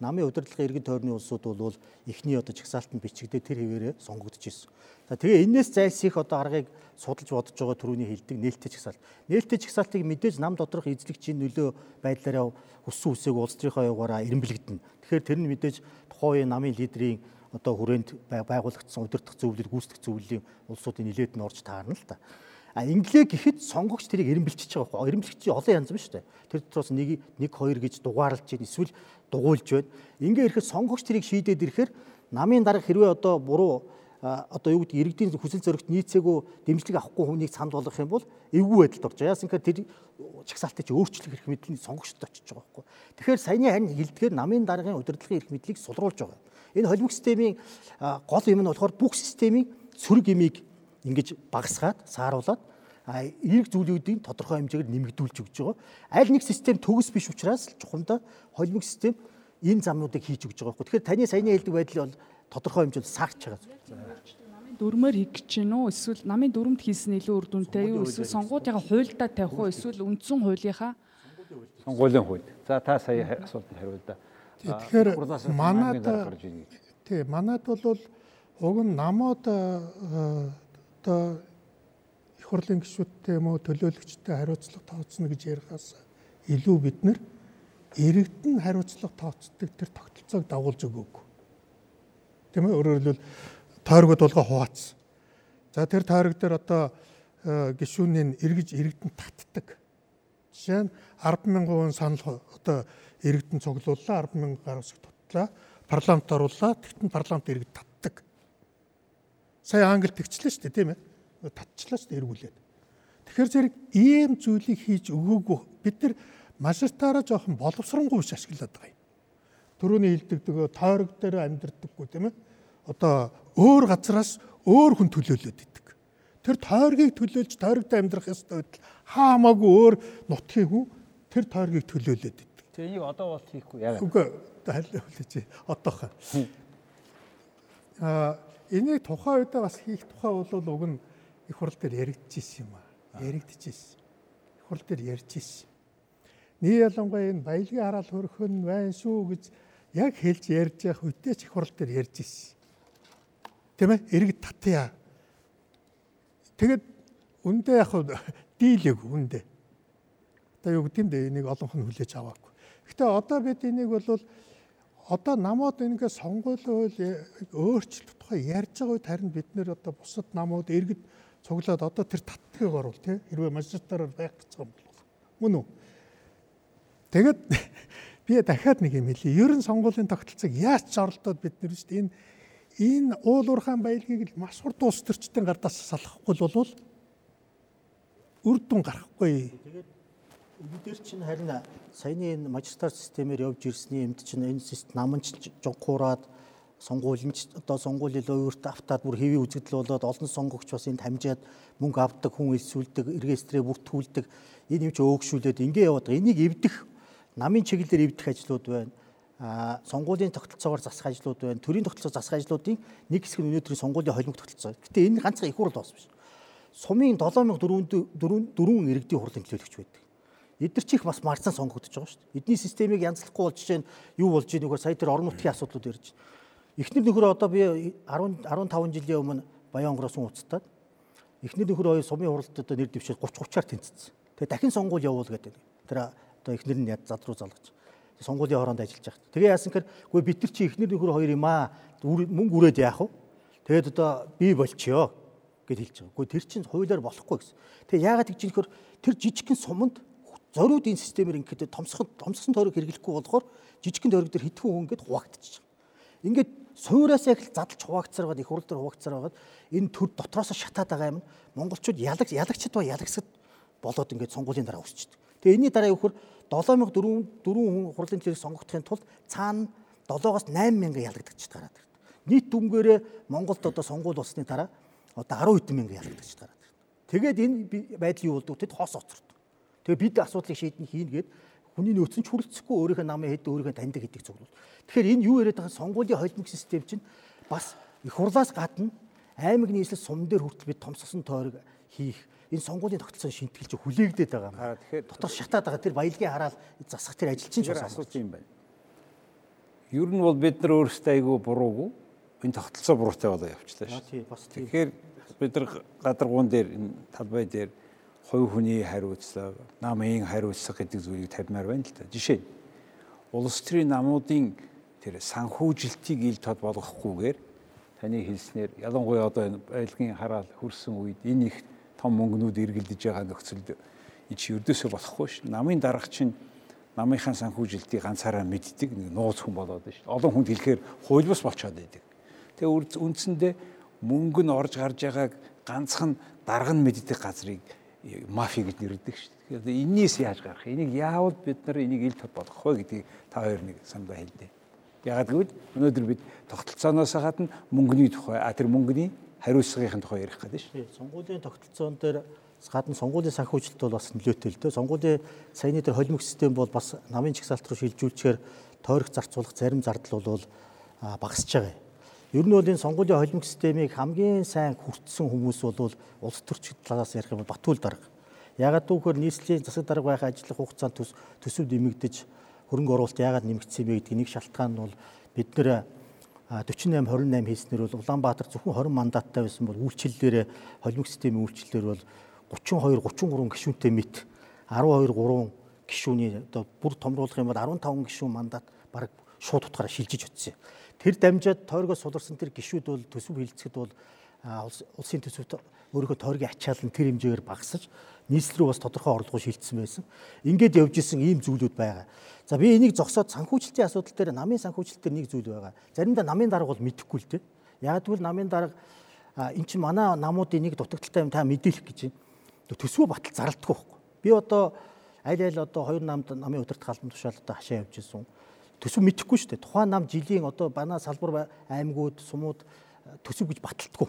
намын удирдлагын иргэн тойрны улсууд бол эхний одоо чагсаалтанд бичигдээ тэр хэвээрээ сонгогдож ирсэн. За тэгээ энээс зайлсхийх одоо аргыг судалж бодож байгаа түрүүний хэлдэг нээлттэй чагсаалт. Нээлттэй чагсаалтыг мэдээж нам доторх эзлэгчийн нөлөө байдлаараа өссөн үсээг улс төрийнхөө яваараа эренбэлэгдэнэ. Тэгэхээр тэр нь мэдээж тухайн намын лидерийн одоо хүрээнд байгуулагдсан удирдах зөвлөл гүйцэтгэх зөвлөлийн улсуудын нэлээд нь орж таарна л та. А инглээ гэхэд сонгогч тэрийг эренбэлчиж байгаа байхгүй. Эренбэлч олон янз байна шүү дээ. Тэр дотроос нэг нэг хоёр гэж дугаарлаж байна. Эсвэл дугуйлж байна. Ингээ ирэхэд сонгогч тэрийг шийдээд ирэхээр намын дарга хэрвээ одоо буруу одоо юу гэдэг иргэдийн хүсэл зоригт нийцээгүй дэмжлэг авахгүй хүнийг санд болгох юм бол эвгүй байдалд орж. Яасан гэхээр тэр чагсаалтыг өөрчлөх эрх мэдлийн сонгогчдод очиж байгаа байхгүй. Тэгэхээр саяны харин хэлдгээр намын даргын удирдлагын эрх мэдлийг сулруулж байгаа. Энэ холимог системийн гол юм нь болохоор бүх системийн сөрөг имийг ингэж багасгаад сааруулад эерэг зүйлүүдийн тодорхой хэмжээгээр нэмэгдүүлж өгч байгаа. Аль нэг систем төгс биш учраас чухамдаа холимог систем энэ замнуудыг хийж өгч байгаа байхгүй. Тэгэхээр таны саяны хэлдэг байдал бол тодорхой хэмжээнд саагч байгаа. Дүрмээр хийх гэж гин үү? Эсвэл намын дүрмд хийсэн илүү үр дүнтэй юу? Эсвэл сонгуудынхаа хуульдаа тавих уу? Эсвэл үндсэн хуулийнхаа сонгуулийн хууль. За та сая асуултанд хариул да. Тэгэхээр манад тий манад бол уг нь намууд одоо их хурлын гишүүдтэй юм уу төлөөлөгчтэй хариуцлага тооцно гэж ярихаас илүү бид нэр иргэдэн хариуцлага тооцдог тэр тогтолцоог дагуулж өгөөг. Тийм ээ өөрөөр хэлбэл тойрогод болгоо хуваацсан. За тэр тойрог дээр одоо гишүүнийг эргэж иргэдэн татдаг. Жишээ нь 100000 хүн санал одоо иргэдэн цуглууллаа 100000 гаруй хэсэг тутлаа парламент оруулаа тэгтэн парламент иргэд татдаг. Сая англи тэгчлээ шүү дээ тийм ээ татчлаа шүү дээ эргүүлээд. Тэгэхээр зэрэг ийм зүйлийг хийж өгөөгүй бид нар машинтаараа жоохон боловсронгуй биш ашиглаад байгаа юм. Төрөний хилдэгдэг тойрог дээр амьдрдаггүй тийм ээ. Одоо өөр газраас өөр хүн төлөөлөд идэг. Тэр тойргийг төлөөлж тойрогт амьдрах ёстой байтал хаамаагүй өөр нутгийн хүн тэр тойргийг төлөөлөд идэг. Тэгээ энийг одоо бол хийхгүй яагаад? Үгүй хэлээч одоохоо. Аа энийг тухайн үедээ бас хийх тухай бол уг нь их хурл дээр яригдчихсэн юм аа. Яригдчихсэн. Их хурл дээр ярьжсэн. Nii ялангуяа энэ баялагын хараал хөрөх нь байна шүү гэж яг хэлж ярьж явах үедээ ч их хурл дээр ярьжсэн. Тэ мэ? Иргэд татъя. Тэгэд үндэ яг дийлэг үндэ. Одоо юу гэдэм бэ? Энийг олонх нь хүлээж аваагүй. Гэтэ одоо бид энийг бол одоо намууд ингээ сонгуулийн хууль өөрчлөлт тухай ярьж байгаа үед харин бид нэр одоо бусад намууд иргэд цуглаад одоо тэр татдгийг оруул тий? Хэрвээ магистратаар байх гэж юм бол мөн үү? Тэгэд би дахиад нэг юм хэлье. Ерөн сонгуулийн тогтолцоог яаж ч оролдоод бид нэр шүү дээ? Энэ энэ уул уурхаан баялагийг маш хурд улс төрчдийн гардаас салахгүй болвол үр дүн гарахгүй. Тэгээд Эдгээр чинь харин саяны энэ магистрат системээр явж ирсний эмд чинь энэ систем наманч жонхуураад сонгуулийн одоо сонгуулийн өөртөө автаад бүр хэвийн үзэгдэл болоод олон сонгогч бас энд хамжаад мөнгө авдаг хүн элсүүлдэг регистрээ бүртгүүлдэг энэ юм чи өөгшүүлээд ингэ яваад байгаа. Энийг эвдэх намын чиглэлээр эвдэх ажлууд байна. А сонгуулийн тогтолцоогоор засах ажлууд байна. Төрийн тогтолцоо засах ажлуудын нэг хэсэг нь өнөөдрийн сонгуулийн холимог тогтолцоо. Гэтэ энэ ганцхан их хурл бас биш. Сумын 7400 4 иргэдийн хурлын төлөөлөгч байдаг. Эдгэр чих бас марцсан сонгогдож байгаа шүү дээ. Эдний системийг янзлахгүй болж жишээ нь юу болж ийнэ нөхөр сая тэр орон нутгийн асуудлууд ярьж байна. Эхнэр нөхөр одоо би 10 15 жилийн өмнө Баянгороос ууцтаад эхнэр нөхөр хоёр сумын хуралд одоо нэр дэвшээд 30 30-аар тэнцсэн. Тэгээ дахин сонгуул явуул гэдэг. Тэр одоо эхнэр нь яд зад руу залгаж сонгуулийн хооронд ажиллаж байгаа. Тэгээ яасан гэхээр үгүй бид нар чи эхнэр нөхөр хоёр юм аа мөнгө үрээд яах вэ? Тэгээд одоо би болчихё гэж хэлж байгаа. Үгүй тэр чинь хуулиар болохгүй гэсэн. Тэгээ яагаад гэж нөхөр тэр жижигхэн суманд зориудын системээр ингээд томсхон томссон тойрог хэрэглэхгүй болохоор жижигхэн тойрог дээр хэдхэн хүн ингээд хуваагдчихж байгаа. Ингээд суураас яг л задлж хуваагдсаар байгаа их хурл дээр хуваагдсаар байгаа энэ төр дотроос шатаад байгаа юм монголчууд ялаг ялагчд ба ялагсад болоод ингээд сонгуулийн дараа өсчихдээ. Тэгээ энэний дараа гэхээр 7400 4 хүн хурлын төлөв сонгогдохын тулд цаана 7-оос 8000 ялагдагчд гараад ирдэг. Нийт дүнгээрээ Монголд одоо сонгуул болсны дараа одоо 10 хэдэн мянган ялагдагчд гараад ирдэг. Тэгээд энэ байдал юу болдог? Тэд хоос оцордог. Тэгээ бид асуудлыг шийдэн хийн гээд хүний нөөц нь чүрэлцэхгүй өөрийнхөө намын хэд өөрийнхөө таньдаг гэдэг зөвлөл. Тэгэхээр энэ юу яриад байгаа сонгуулийн холимог систем чинь бас их хурлаас гадна аймаг нийслэл сум дээр хүртэл бид томсгосон тойрог хийх энэ сонгуулийн тогтолцоо шинтгэлж хүлээгдээд байгаа юм. Тэгэхээр дотор шатаад байгаа тэр баялагын хараад засах тэр ажил чинь ч асууж юм байна. Ер нь бол бид нар өөрсдөө айгүй буруугүй энэ тогтолцоо буруутай болоо явчлаа шүү. Тэгэхээр бид нар гадаргуун дээр энэ талбай дээр хувь хүний хариуцлага, намын хариуцлага гэдэг зүйлийг тавьмаар байна л да. Жишээ нь улс төрийн намуудын тэр санхүүжилтийг ил тод болгохгүйгээр таны хэлснээр ялангуяа одоо энэ байлгийн хараал хөрсөн үед энэ их том мөнгнүүд эргэлдэж байгаа нөхцөлд ич өрдөөсөө болохгүй ш. Намын дарга чинь намынхаа санхүүжилтийг ганцаараа мэддэг нэг нууц хүн болоод ш. Олон хүнд хэлэхээр хуйлбас болчиход байдаг. Тэгээ үндсэндээ мөнгө нь орж гарч байгааг ганцхан дарга нь мэддэг газрыг мафи гэж нэрдэг шүү дээ. Энээс яаж гарах? Энийг яавал бид нар энийг ил болгох вэ гэдгийг та хоёр нэг самбай хэлдэ. Ягаад гэвэл өнөөдөр бид тогтолцооноос гадна мөнгөний тухай а тэр мөнгөний хариуцлагын тухай ярих гэдэг шүү. Сонгуулийн тогтолцоон дээр гадна сонгуулийн санхүүжилт бол бас нөлөөтэй л дээ. Сонгуулийн саяны дээр холимог систем бол бас намын чагсаалт руу шилжүүлчихээр тойрог зарцуулах зарим зардал бол багасч байгаа. Ер нь бол энэ сонгуулийн холимог системийг хамгийн сайн хүртсэн хүмүүс бол улс төрч талаас ярих юм бол Батүл дарга. Ягаад гэвэл нийслэлийн засаг дарга байх ажиллах хугацаанд төс төсөв нэмэгдэж хөрөнгө оруулалт яагаад нэмэгдсэн бэ гэдэг нэг шалтгаан нь бол бид нэр 48 28 хийснээр бол Улаанбаатар зөвхөн 20 мандаттай байсан бол үйлчлэлээр холимог системийн үйлчлэлээр бол 32 33 гишүүнтэй мэт 12 3 гишүүний одоо бүр томруулах юм бол 15 гишүүн мандат баг шууд утгаараа шилжиж утсан. Тэр дамжаад тойргоос суларсан тэр гişүүд бол төсөв хилцэхэд бол улсын төсөвт өөрийнхөө тойргийн ачаал нь тэр хэмжээгээр багасаж нийслэл рүү бас тодорхой орлого шилжсэн байсан. Ингээд явж исэн ийм зүйлүүд байгаа. За би энийг зогсоод санхүүжилтийн асуудал дээр намын санхүүжилт дээр нэг зүйл байгаа. Заримдаа намын дарга бол мэдэхгүй л дээ. Яг тэгвэл намын дарга эн чинь манай намуудын нэг дутагдaltaй юм та мэдээлэх гэж байна. Төсвөө батал зарлдаггүй байхгүй. Би одоо аль аль одоо хоёр намд намын удирдах албан тушаал одоо хашаа явж исэн төсөв мэдэхгүй шүү дээ. Тухайн нам жилийн одоо банаа салбар аймагуд, сумууд төсөв гэж баталдаггүй.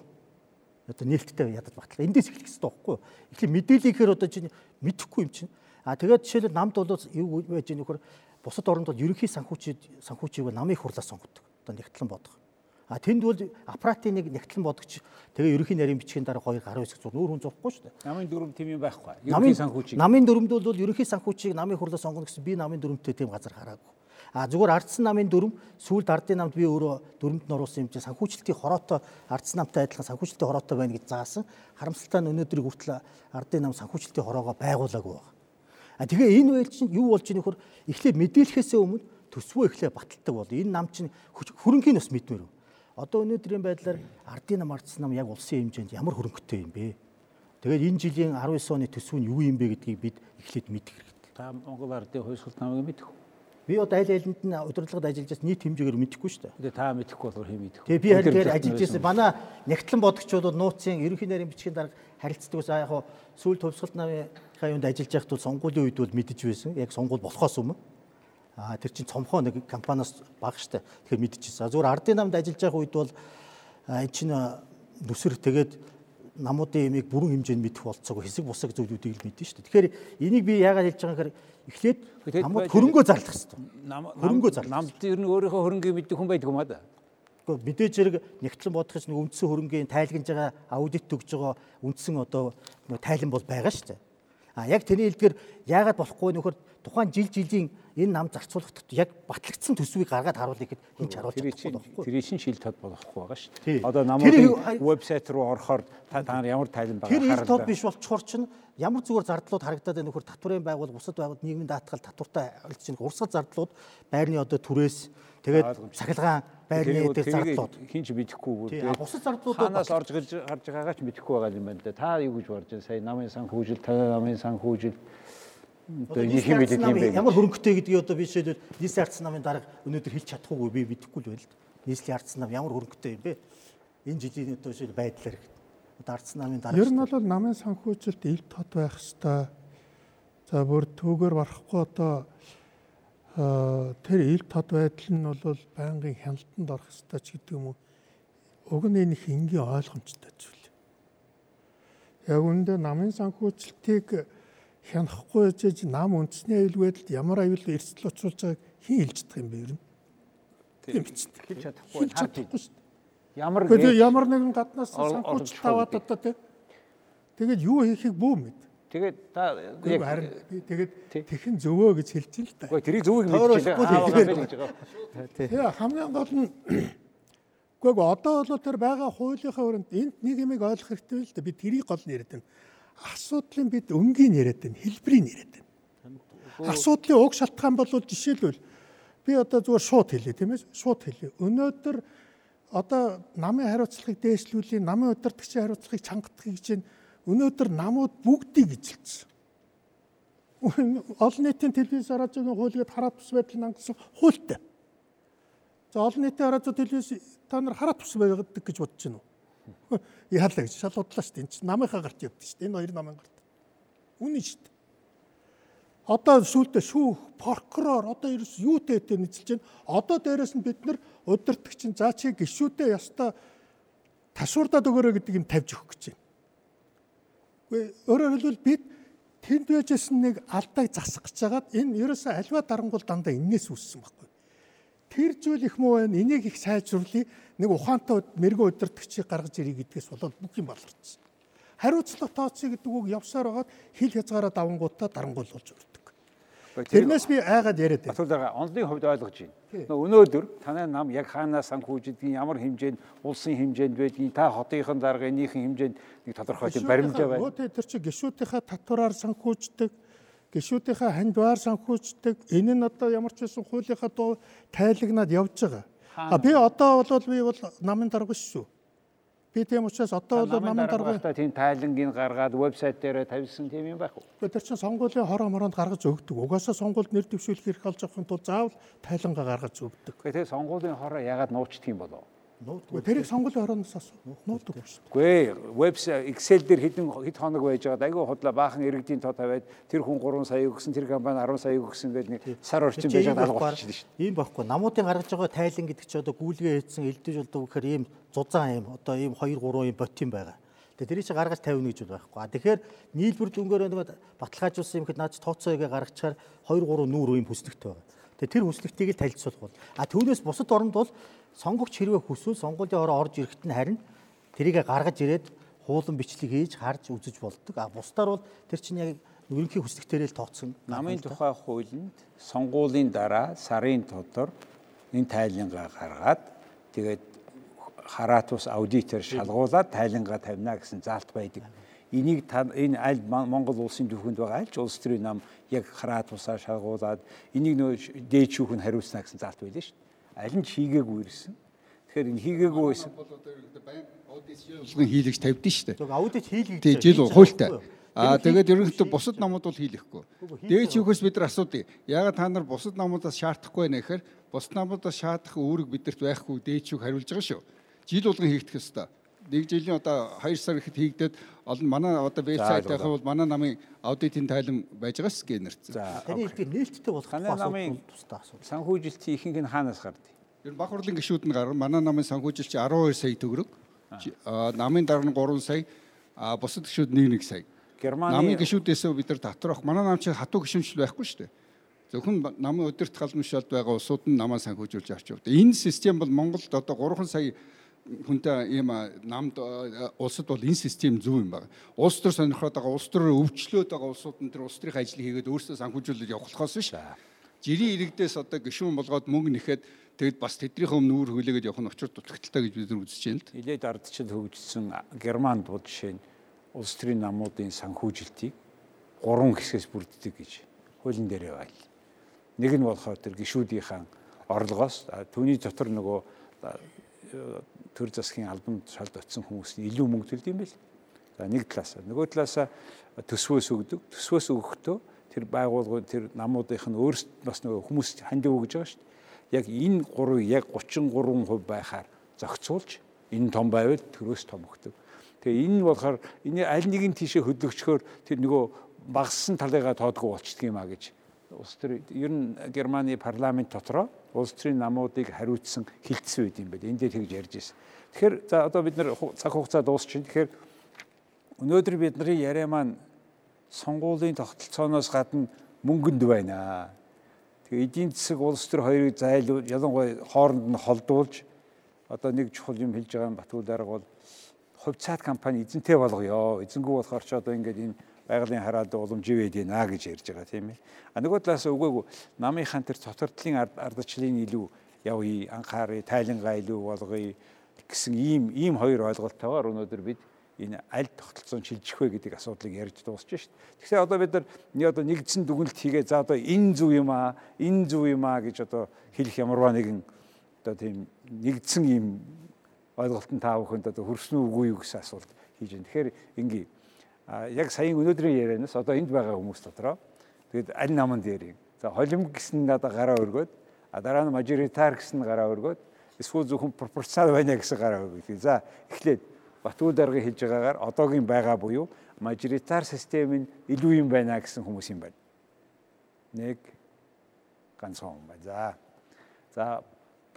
Одоо нээлттэй ядаж батлаа. Эндээс эхлэх хэрэгтэй байхгүй юу? Эхлээ мэдээллийгээр одоо чинь мэдэхгүй юм чинь. А тэгээд жишээлбэл намд бол юу байж ийм нөхөр бусад оронд бол ерөнхий санхүүчид санхүүчийг намыг хурлаас сонгодог. Одоо нэгтлэн бодох. А тэнд бол аппаратын нэг нэгтлэн бодогч тэгээ ерөнхий нарийн бичгийн дараа хоёр гаруй хэсэг зур нүүр хүн зурхгүй шүү дээ. Намын дүрм тийм юм байхгүй. Ерөнхий санхүүчийг. Намын дүрмд бол ерөнхий санхүүчийг намын хурлаас сонгоно гэсэн би намын дүрмтэй тийм газар хараагүй. А зүгээр ардсан намын дүрм сүүлд ардын намд би өөрөө дүрмд нь оруулсан юм чинь санхүүжилтийн хороотой ардсан намтай адилхан санхүүжилтийн хороотой байна гэж заасан. Харамсалтай нь өнөөдрийг хүртэл ардын нам санхүүжилтийн хороогоо байгуулаагүй байна. А тэгээ энэ үйл чинь юу болж ийм нөхөр эхлээд мэдээлэхээс өмнө төсвөө эхлээ баталдаг бол энэ нам чинь хөрөнгөний бас мэдмээр. Одоо өнөөдрийн байдлаар ардын нам ардсан нам яг улсын хэмжээнд ямар хөрөнгөтэй юм бэ? Тэгээд энэ жилийн 19 оны төсөв нь юу юм бэ гэдгийг бид эхлээд мэдэх хэрэгтэй. Та Монгол ардын хувьсгалт намыг мэдэх үү? Би одоо аль альнд нь удирдлагад ажиллаж байсан нийт хэмжээгээр мэдэхгүй шүү дээ. Тэгээ та мэдэхгүй болохоор хэм мэдэх. Тэгээ би харин тэр ажиллаж байсан. Манай нэгтлэн бодогчдод нууцын ерөнхий нарийн бичгийн дарга харилцдаг ус яг сүүл төвсгөлт намынхаа юунд ажиллаж байхад бол сонгуулийн үед бол мэдэж байсан. Яг сонгуул болохоос өмнө. Аа тэр чинь цомхоо нэг компаниас бага штэ. Тэгэхээр мэдчихсэн. Зүгээр ардын намд ажиллаж байх үед бол энэ чинь нүсэр тэгээд намуудын ямиг бүрэн хэмжээнд мэдэх болцоог хэсэг бусаг зүйлүүдийг л мэднэ шүү дээ. Тэгэхээр энийг би яагаад хэлж байгаа гэхээр эхлээд намууд хөрөнгөө зарлах хэрэгтэй. Хөрөнгөө зарлах. Намд ер нь өөрийнхөө хөрөнгөийг мэддэг хүн байдаг юм аа да. Гэхдээ мэдээж хэрэг нэгтлэн бодох чинь үндсэн хөрөнгөний тайлгнаж байгаа аудит өгж байгаа үндсэн одоо тайлан бол байгаа шүү дээ. А яг тэрний хэлдгээр яагаад болохгүй нөхөр? Тухайн жил жилийн энэ нам зарцуулахад яг батлагдсан төсвийг гаргаад харуулъя гэхэд хин ч харуулж чадахгүй болохгүй. Тэр чинь шил тод болохгүй байгаа шүү дээ. Одоо Тэр намуудын вебсайт руу орохоор та нар ямар тайлан Тэр байгаа ил тод биш болчхоор чинь ямар зүгээр зардлууд харагдаад байна нөхөр? Татварын байгуул бусад байгуул нийгмийн даатгал татвартай байгаа урсгал зардлууд байрны одоо түрээс тэгээд цахилгаан байрны дээр зардлууд хинч мэдэхгүй а бусад зардлууд хаанаас орж гарч гарч байгаагаа ч мэдэхгүй байгаа юм байна л да. Та юу гэж бодож байна? Сая намын санхүүжил, танай намын санхүүжил одоо Одоо нэг юм мэддэг юм бэ? Ямар хөрөнгөтэй гэдгийг одоо би жишээлбэл нийслэлийн ардсан намын дарга өнөөдөр хэлж чадахгүй би мэдэхгүй л байл. Нийслэлийн ардсан нам ямар хөрөнгөтэй юм бэ? Энэ жилийн одоо жишээл байдлаар одоо ардсан намын дарга Ер нь бол намын санхүүжилт ил тод байх хэвээр. За бүр түүгээр барахгүй одоо тэр ил тод байдал нь бол байнгын хяналтанд орох хэвээр ч гэдэг юм уу. Уг нь энэ их энгийн ойлгомжтой зүйл. Яг үүндээ намын санхүүжилтийг хянахгүй жиж нам үндэсний аюул байдалд ямар аюул эрсдэл учруулж байгааг хэн хэлж чадах юм бэ ер нь? Тийм биз дээ. Хэлж чадахгүй шүү дээ. ямар гээд- ямар нэгэн гаднаас санхүүжилт аваад одоо тий. Тэгээд юу хийхийг бүү мэд. Тэгээд та яг харин тэгээд тэхэн зөвөө гэж хэлж ин л та. Гэхдээ тэрийг зөвийг гэж байгаа. Тэгээ хамгийн гол нь Гэхдээ одоо бол тэр байгаа хуулийнхаа өрөнд энд нэг юмыг ойлгох хэрэгтэй л да. Би тэрийг гол нь яриад байна. Асуудлын бид өнгийн яриад байна, хэлбэрийг яриад байна. Асуудлын уг шалтгаан бол жишээлбэл би одоо зүгээр шууд хэлье тийм ээ шууд хэлье. Өнөөдөр одоо намын хариуцлагыг дээшлүүлээ, намын удирдагчийн хариуцлагыг чангадахыг гэж байна. Өнөөдөр намууд бүгдийг ижилсэн. Олон нийтийн телевиз радиогийн хуулийг хараад тус байдлыг хангасан хуультай. За олон нийтийн радио телевиз та нар хараад тус байдаг гэж бодож байна уу? Яалаа гэж шалуудлаа шүү дээ. Энд чинь намынхаа гарч явдсан шүү дээ. Энэ хоёр намын гарт. Үнэн шүү дээ. Одоо сүүлдээ шүүх, прокурор одоо ерөөс юутэй хэвээр нийцэлж байна. Одоо дээрэс нь бид нар удирдахчин заа чи гişүүдээ ястаа ташуурдаад өгөөрэй гэдэг юм тавьж өгөх гэж байна. Өөрөөр хэлбэл бид тэнд байжсэн нэг алдааг засах гэж хагаад энэ ерөөсөө альва дарангуул дандаа энээс үүссэн байхгүй. Тэр зүйл их муу байна. Энийг их сайжруулъя. Нэг ухаантай мэрэгэн удирдахчийг гаргаж ирэх гэдгээс болоод бүх юм болорсон. Хариуцлага тооцъё гэдэг үг явсаар байгаад хил хязгаараа давангуудаа дарангуул болж өрдөг. Тэрнээс би айгаад яриад байна. Батулгаа онцны хувьд ойлгож байна. Нөө Өнөөдөр танай нам яг хаанаас санхүүжилдгийг ямар хэмжээнд улсын хэмжээнд байдгийг та хотынхын даргынхын хэмжээнд нэг тодорхой тийм баримжаа байна. Өөтэй тэр чи гişүүдийнхаа татвараар санхүүждэг, гişүүдийнхаа хандваар санхүүждэг. Энэ нь одоо ямар ч байсан хуулийнхаа дуу тайлагнаад явж байгаа. А би одоо бол би бол намын дарга шүү. Би тийм учраас одоо бол намын дарга. дарга тийм тайлангийг гаргаад вебсайт дээр тавьсан тийм юм байх уу? Гэхдээ тэр чинь сонгуулийн хороо моронд гаргаж өгдөг. Угаасаа сонгуульд нэр дэвшүүлэх хэрэг олж авахын тулд заавал тайлангаа гаргаж өгдөг. Тэгээ сонгуулийн хороо ягаад нуучдаг юм болов? Нуудгүй. Тэрийг сонгуулийн хорооноос асуу. Нуудаг шүү. Үгүй вебсайт Excel дээр хэдэн хэд хоног байж байгаад айгүй худлаа баахан иргэдийн тоо тавиад тэр хүн 3 сая өгсөн тэр компани 10 сая өгсөн гэдэг нэг сар орчим байж байгаа алга болчихсон шүү дээ. Ийм байхгүй. Намуудын гаргаж байгаа тайлан гэдэг чи одоо гүйлгээ хийсэн элдэж болдог гэхээр ийм зузаан ийм одоо ийм 2 3 ийм ботин байгаа. Тэгээ тэрийг чи гаргаж тавина гэж байхгүй. А тэгэхээр нийлбэр дүнгээр нэг баталгаажуулсан юм хэд наач тооцоогоо гаргачаар 2 3 нүүр ийм хүснэгтэй байгаа. Тэгээ тэр хүснэгтийг л танилцуулах бол. А түүнээс бусад оронд бол сонгогч хэрвээ хүсвэл сонгуулийн ороо орж ирэхэд нь харин тэрийг гаргаж ирээд хуулан бичлэг хийж харж үзэж болдог. А бусдаар бол тэр чинь яг ерөнхий хүслэгтэрээ л тооцсон. Намын тухай хуулинд сонгуулийн дараа сарын дотор энэ тайлангаа гаргаад тэгээд хараат ус аудитор шалгуулад тайлангаа тавина гэсэн заалт байдаг. Энийг та энэ аль Монгол улсын түүхэнд байгаа аль ч улс төрийн нам яг хараат усаа шалгуулад энийг нөө дээд шүүх нь хариуцна гэсэн заалт байлаа шүү. Аль нь ч хийгээгүй ирсэн. Тэгэхээр энэ хийгээгүй байсан. баян аудит хийлэгч тавьдсан шүү дээ. Аудит хийлгэж Тий жил хуультай. Аа тэгээд ерөнхийдөө бусад намууд бол хийлэхгүй. Дээд шүүхээс бид нар асуудаг. Ягаад та нар бусад намуудаас шаардахгүй байна гэхээр бусад намуудаас шаардах үүрэг бидэрт байхгүй дээд шүүх хариулж байгаа шүү. Жил болгон хийгдэх ёстой. Нэг жилийн одоо 2 сар ихэд хийгдээд олон манай одоо вебсайтынхаа бол манай намын аудитын тайлан байж байгаа скэнерт. За Таны хэлдэг нээлттэй болох намын- тусдаа асуудал. санхүүжилтийн ихэнх нь хаанаас гардыг? Ер нь Бах хурлын гишүүд нь гарна. Манай намын санхүүжилч 12 сая төгрөг. Намын дараа нь 3 сая. Бусад гишүүд 1 1 сая. Германы Намын гишүүдээс бид нар татрах. Манай нам чи хатуу гишүүнчл байхгүй шүү дээ. Зөвхөн намын удирдах халдмшаалд байгаа улсууд нь намаа санхүүжүүлж авч явдаг. Энэ систем бол Монголд одоо 3 сая хүнтэй ийм намд улсад бол энэ систем зөв юм байна. Улс төр сонирхоод байгаа улс төр өвчлөөд байгаа улсууд нь тэр улс төрийн ажлыг хийгээд өөрсдөө санхүүжүүлээд явахлахоос биш. Жирийн иргэдээс одоо гишүүн болгоод мөнгө нэхэд тэгэд бас тэднийхээ өмнө үүр хүлээгээд явах нь очир дутагдaltaй гэж бид нар үзэж байна л. Илээд ардчил хөгжсөн Германд бол жишээ нь улс төрийн намуудын санхүүжилтийг гурван хэсгээс бүрддэг гэж хуулийн дээр байл. Нэг нь болохоор тэр гишүүдийнхэн орлогоос түүний дотор нөгөө төр засгийн албанд шалд очисон хүмүүс нь илүү мөнгө төлд юм бэл. За нэг талаас нөгөө талаас төсвөөс өгдөг. Төсвөөс өгөхдөө тэр байгууллагууд тэр намуудынх нь өөрсд бас нөгөө хүмүүс хандив өгж байгаа шүү дээ. Яг энэ гурвыг яг 33% байхаар зохицуулж энэ том байвал төрөөс том өгдөг. Тэгээ энэ болохоор энэ аль нэг нь тийшээ хөдлөгчхөөр тэр нөгөө багассан талыгаа тоодгүй болчдөг юм а гэж улс төр ер нь Германы парламент дотроо улс төрийн намуудыг хариуцсан хилцсэн үед юм байна. Энд дээр тэгж ярьж ирсэн. Тэгэхээр за одоо бид нар цаг хугацаа дуусчихин. Тэгэхээр өнөөдөр бидний яриа маань сонгуулийн тогтолцооноос гадна мөнгөнд байна. Тэгээ эдийн засаг улс төр хоёрыг зайл ялангуяа хооронд нь холдуулж одоо нэг чухал юм хэлж байгаа Батүл дарга бол хувьцаат компани эзэнтэй болгоё. Эзэнгүү болохоор ч одоо ингээд энэ байгалийн хараалд уламж ивэд байна гэж ярьж байгаа тийм ээ. А нөгөө талаас үгүйгүй намынхан тэр цотордлын ардчлалын илүү явъя, анхаарыг, тайлангаа илүү болгоё гэсэн ийм ийм хоёр ойлголтойгоор өнөөдөр бид энэ аль тогтолцоон шилжих вэ гэдэг асуудлыг ярьж дуусчих шүү дээ. Тэгэхээр одоо бид нар одоо нэгдсэн дүгнэлт хийгээ за одоо энэ зүв юм аа, энэ зүв юм аа гэж одоо хэлэх ямарваа нэгэн одоо тийм нэгдсэн ийм ойлголтод та бүхэнд одоо хөрснө үгүй юу гэсэн асуулт хийж байна. Тэгэхээр ингээ яг саяын өнөөдрийн ярианаас одоо энд байгаа хүмүүс дотроо тэгэд аль наманд ярив. За холимог гэсэн надад гараа өргөөд а дараа нь мажоритар гэсэн гараа өргөөд эсвэл зөвхөн пропорционал байна гэсэн гараа өргөв. За эхлээд Батгүй дарга хэлж байгаагаар одоогийн байгаа буюу мажоритар систем нь илүү юм байна гэсэн хүмүүс юм байна. Нэг ганцхан юм байна. За. За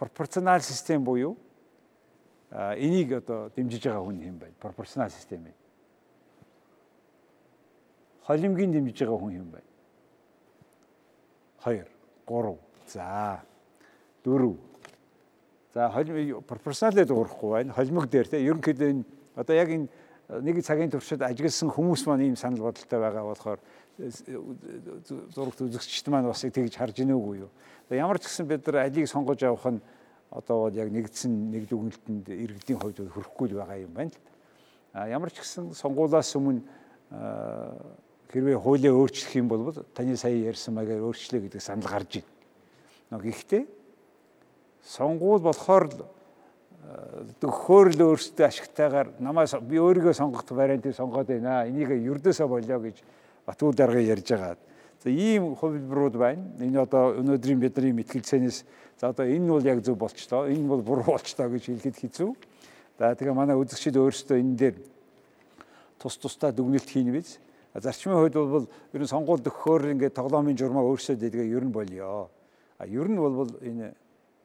пропорционал систем буюу энийг одоо дэмжиж байгаа хүн юм байна. Пропорционал системийг холимгийн дэмжиж байгаа хүн юм байна. 2 3 за 4 за холим пропорционалд дуурахгүй байна. Холимог дээр те ерөнхийдөө энэ одоо яг энэ нэг цагийн туршид ажигласан хүмүүс маань ийм санал бодолтой байгаа болохоор зурагт үзэгчд маань бас тэгж харж ийнэгүй юу. Ямар ч гэсэн бид нар алийг сонгож авах нь одоо яг нэгдсэн нэг дүгнэлтэнд иргэдийн хувьд хөрөхгүй л байгаа юм байна л. А ямар ч гэсэн сонгуулаас өмнө хэрвээ хуулиа өөрчлөх юм бол таны сая ярьсан маягаар өөрчлөө гэдэг санал гарч байна. Гэхдээ сонгуул болохоор төгөөр л өөрсдөө ашигтайгаар намаас би өөрийгөө сонгох вариантыг сонгоод байна. Энийг ердөөсөө болоо гэж Батүр дарга ярьж байгаа. За ийм хувилбарууд байна. Энэ одоо өнөөдрийн бидний мэтгэлцээнээс за одоо энэ бол яг зөв болчлоо. Энэ бол буруу болчлоо гэж хэлэхэд хэцүү. За тэгээ манай үзэгчид өөрсдөө энэ дээр тус тусдаа дүгнэлт хийнэ биз. Зарчмын хувьд бол ер нь сонгуульд өгөхөөр ингээд тоглоомын журмаа өөрсөд идэгээ ер нь болёо. А ер нь бол энэ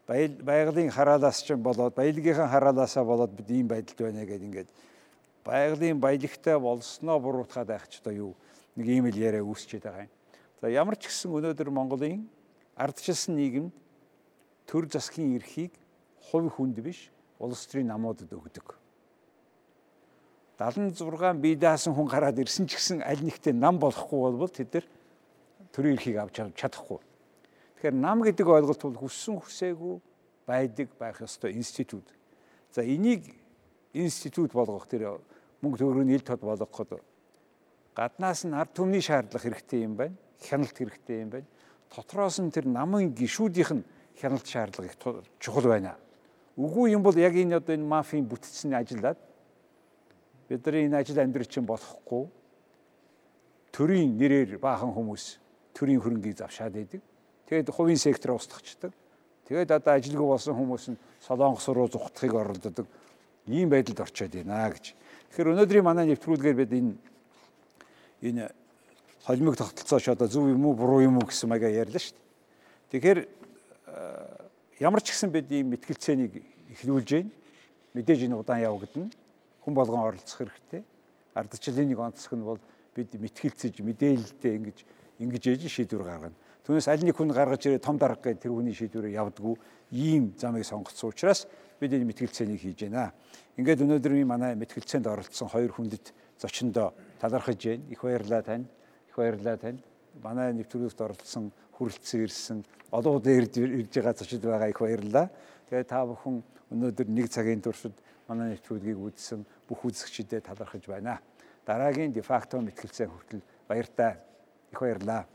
байгалийн хараалаас ч болоод баялагын хараалаасаа болоод бид ийм байдалд байна гэдэг ингээд байгалийн баялагтай болсноо буруутгаад байх ч одоо юу нэг ийм л яриа үүсчихэд байгаа юм. За ямар ч гэсэн өнөөдөр Монголын ардчилсан нийгэмд төр засгийн эрхийг хувь хүнд биш улс төрийн намуудад өгдөг. 76 бие даасан хүн гараад ирсэн ч гэсэн аль нэгтээ нам болохгүй бол тэд нар төрийн эрхийг авч чадахгүй. Тэгэхээр нам гэдэг ойлголт бол хүссэн хүсээгүй байдаг байх ёстой институт. За энийг институт болгох тэр мөнгө төгрөгийн ил тод болгоход гаднаас нь ард түмний шаардлага хэрэгтэй юм байна. Хяналт хэрэгтэй юм байна. Дотроос нь тэр намын гişүүдийнх нь хяналт шаардлага их чухал байна. Үгүй юм бол яг энэ одоо энэ мафийн бүтцийн ажиллаад бидний энэ ажил амьдрал чинь болохгүй төрийн нэрээр баахан хүмүүс төрийн хөрөнгийг завшаад идэг. Тэгээд хувийн сектор устгачдаг. Тэгээд одоо ажилгүй болсон хүмүүс нь солонгос руу зүхтахыг оролддог. Ийм байдалд орчоод байна гэж. Тэгэхээр өнөөдрийн манай нэвтрүүлгээр бид энэ энэ холимог тогтолцооч одоо зөв юм уу буруу юм уу гэсэн маягаар ярьлаа шүү дээ. Тэгэхээр ямар ч гэсэн бид ийм мэтгэлцээнийг эхлүүлж байна. Мэдээж энэ удаан явагдана хүн болгон оролцох хэрэгтэй. Ардчлалын нэг онцлог нь бол бид мэтгэлцэж мэдээлэлтэй ингэж ингэж ээж шийдвэр гаргана. Түүнээс аль нэг хүн гаргаж ирээ том дарга гэдэг тэр хүний шийдвэрээ явдггүй ийм замыг сонгоцсон учраас бид энэ мэтгэлцээнийг хийж байна. Ингээд өнөөдрийн манай мэтгэлцээнд оролцсон хоёр хүндэт зочиндоо талархаж байна. Их баярлалаа тань. Их баярлалаа тань. Манай нэвтрүүлэгт оролцсон хүрэлцэн ирсэн ирж ирж байгаа зочид байгаа их баярлалаа. Тэгээ та бүхэн өнөөдөр нэг цагийн туршид манай нэвтрүүлгийг үзсэн бүх үзэгчдэд талархаж байна. Дараагийн дефакто мэтгэлцээ хүртэл баяртай. Их баярлалаа.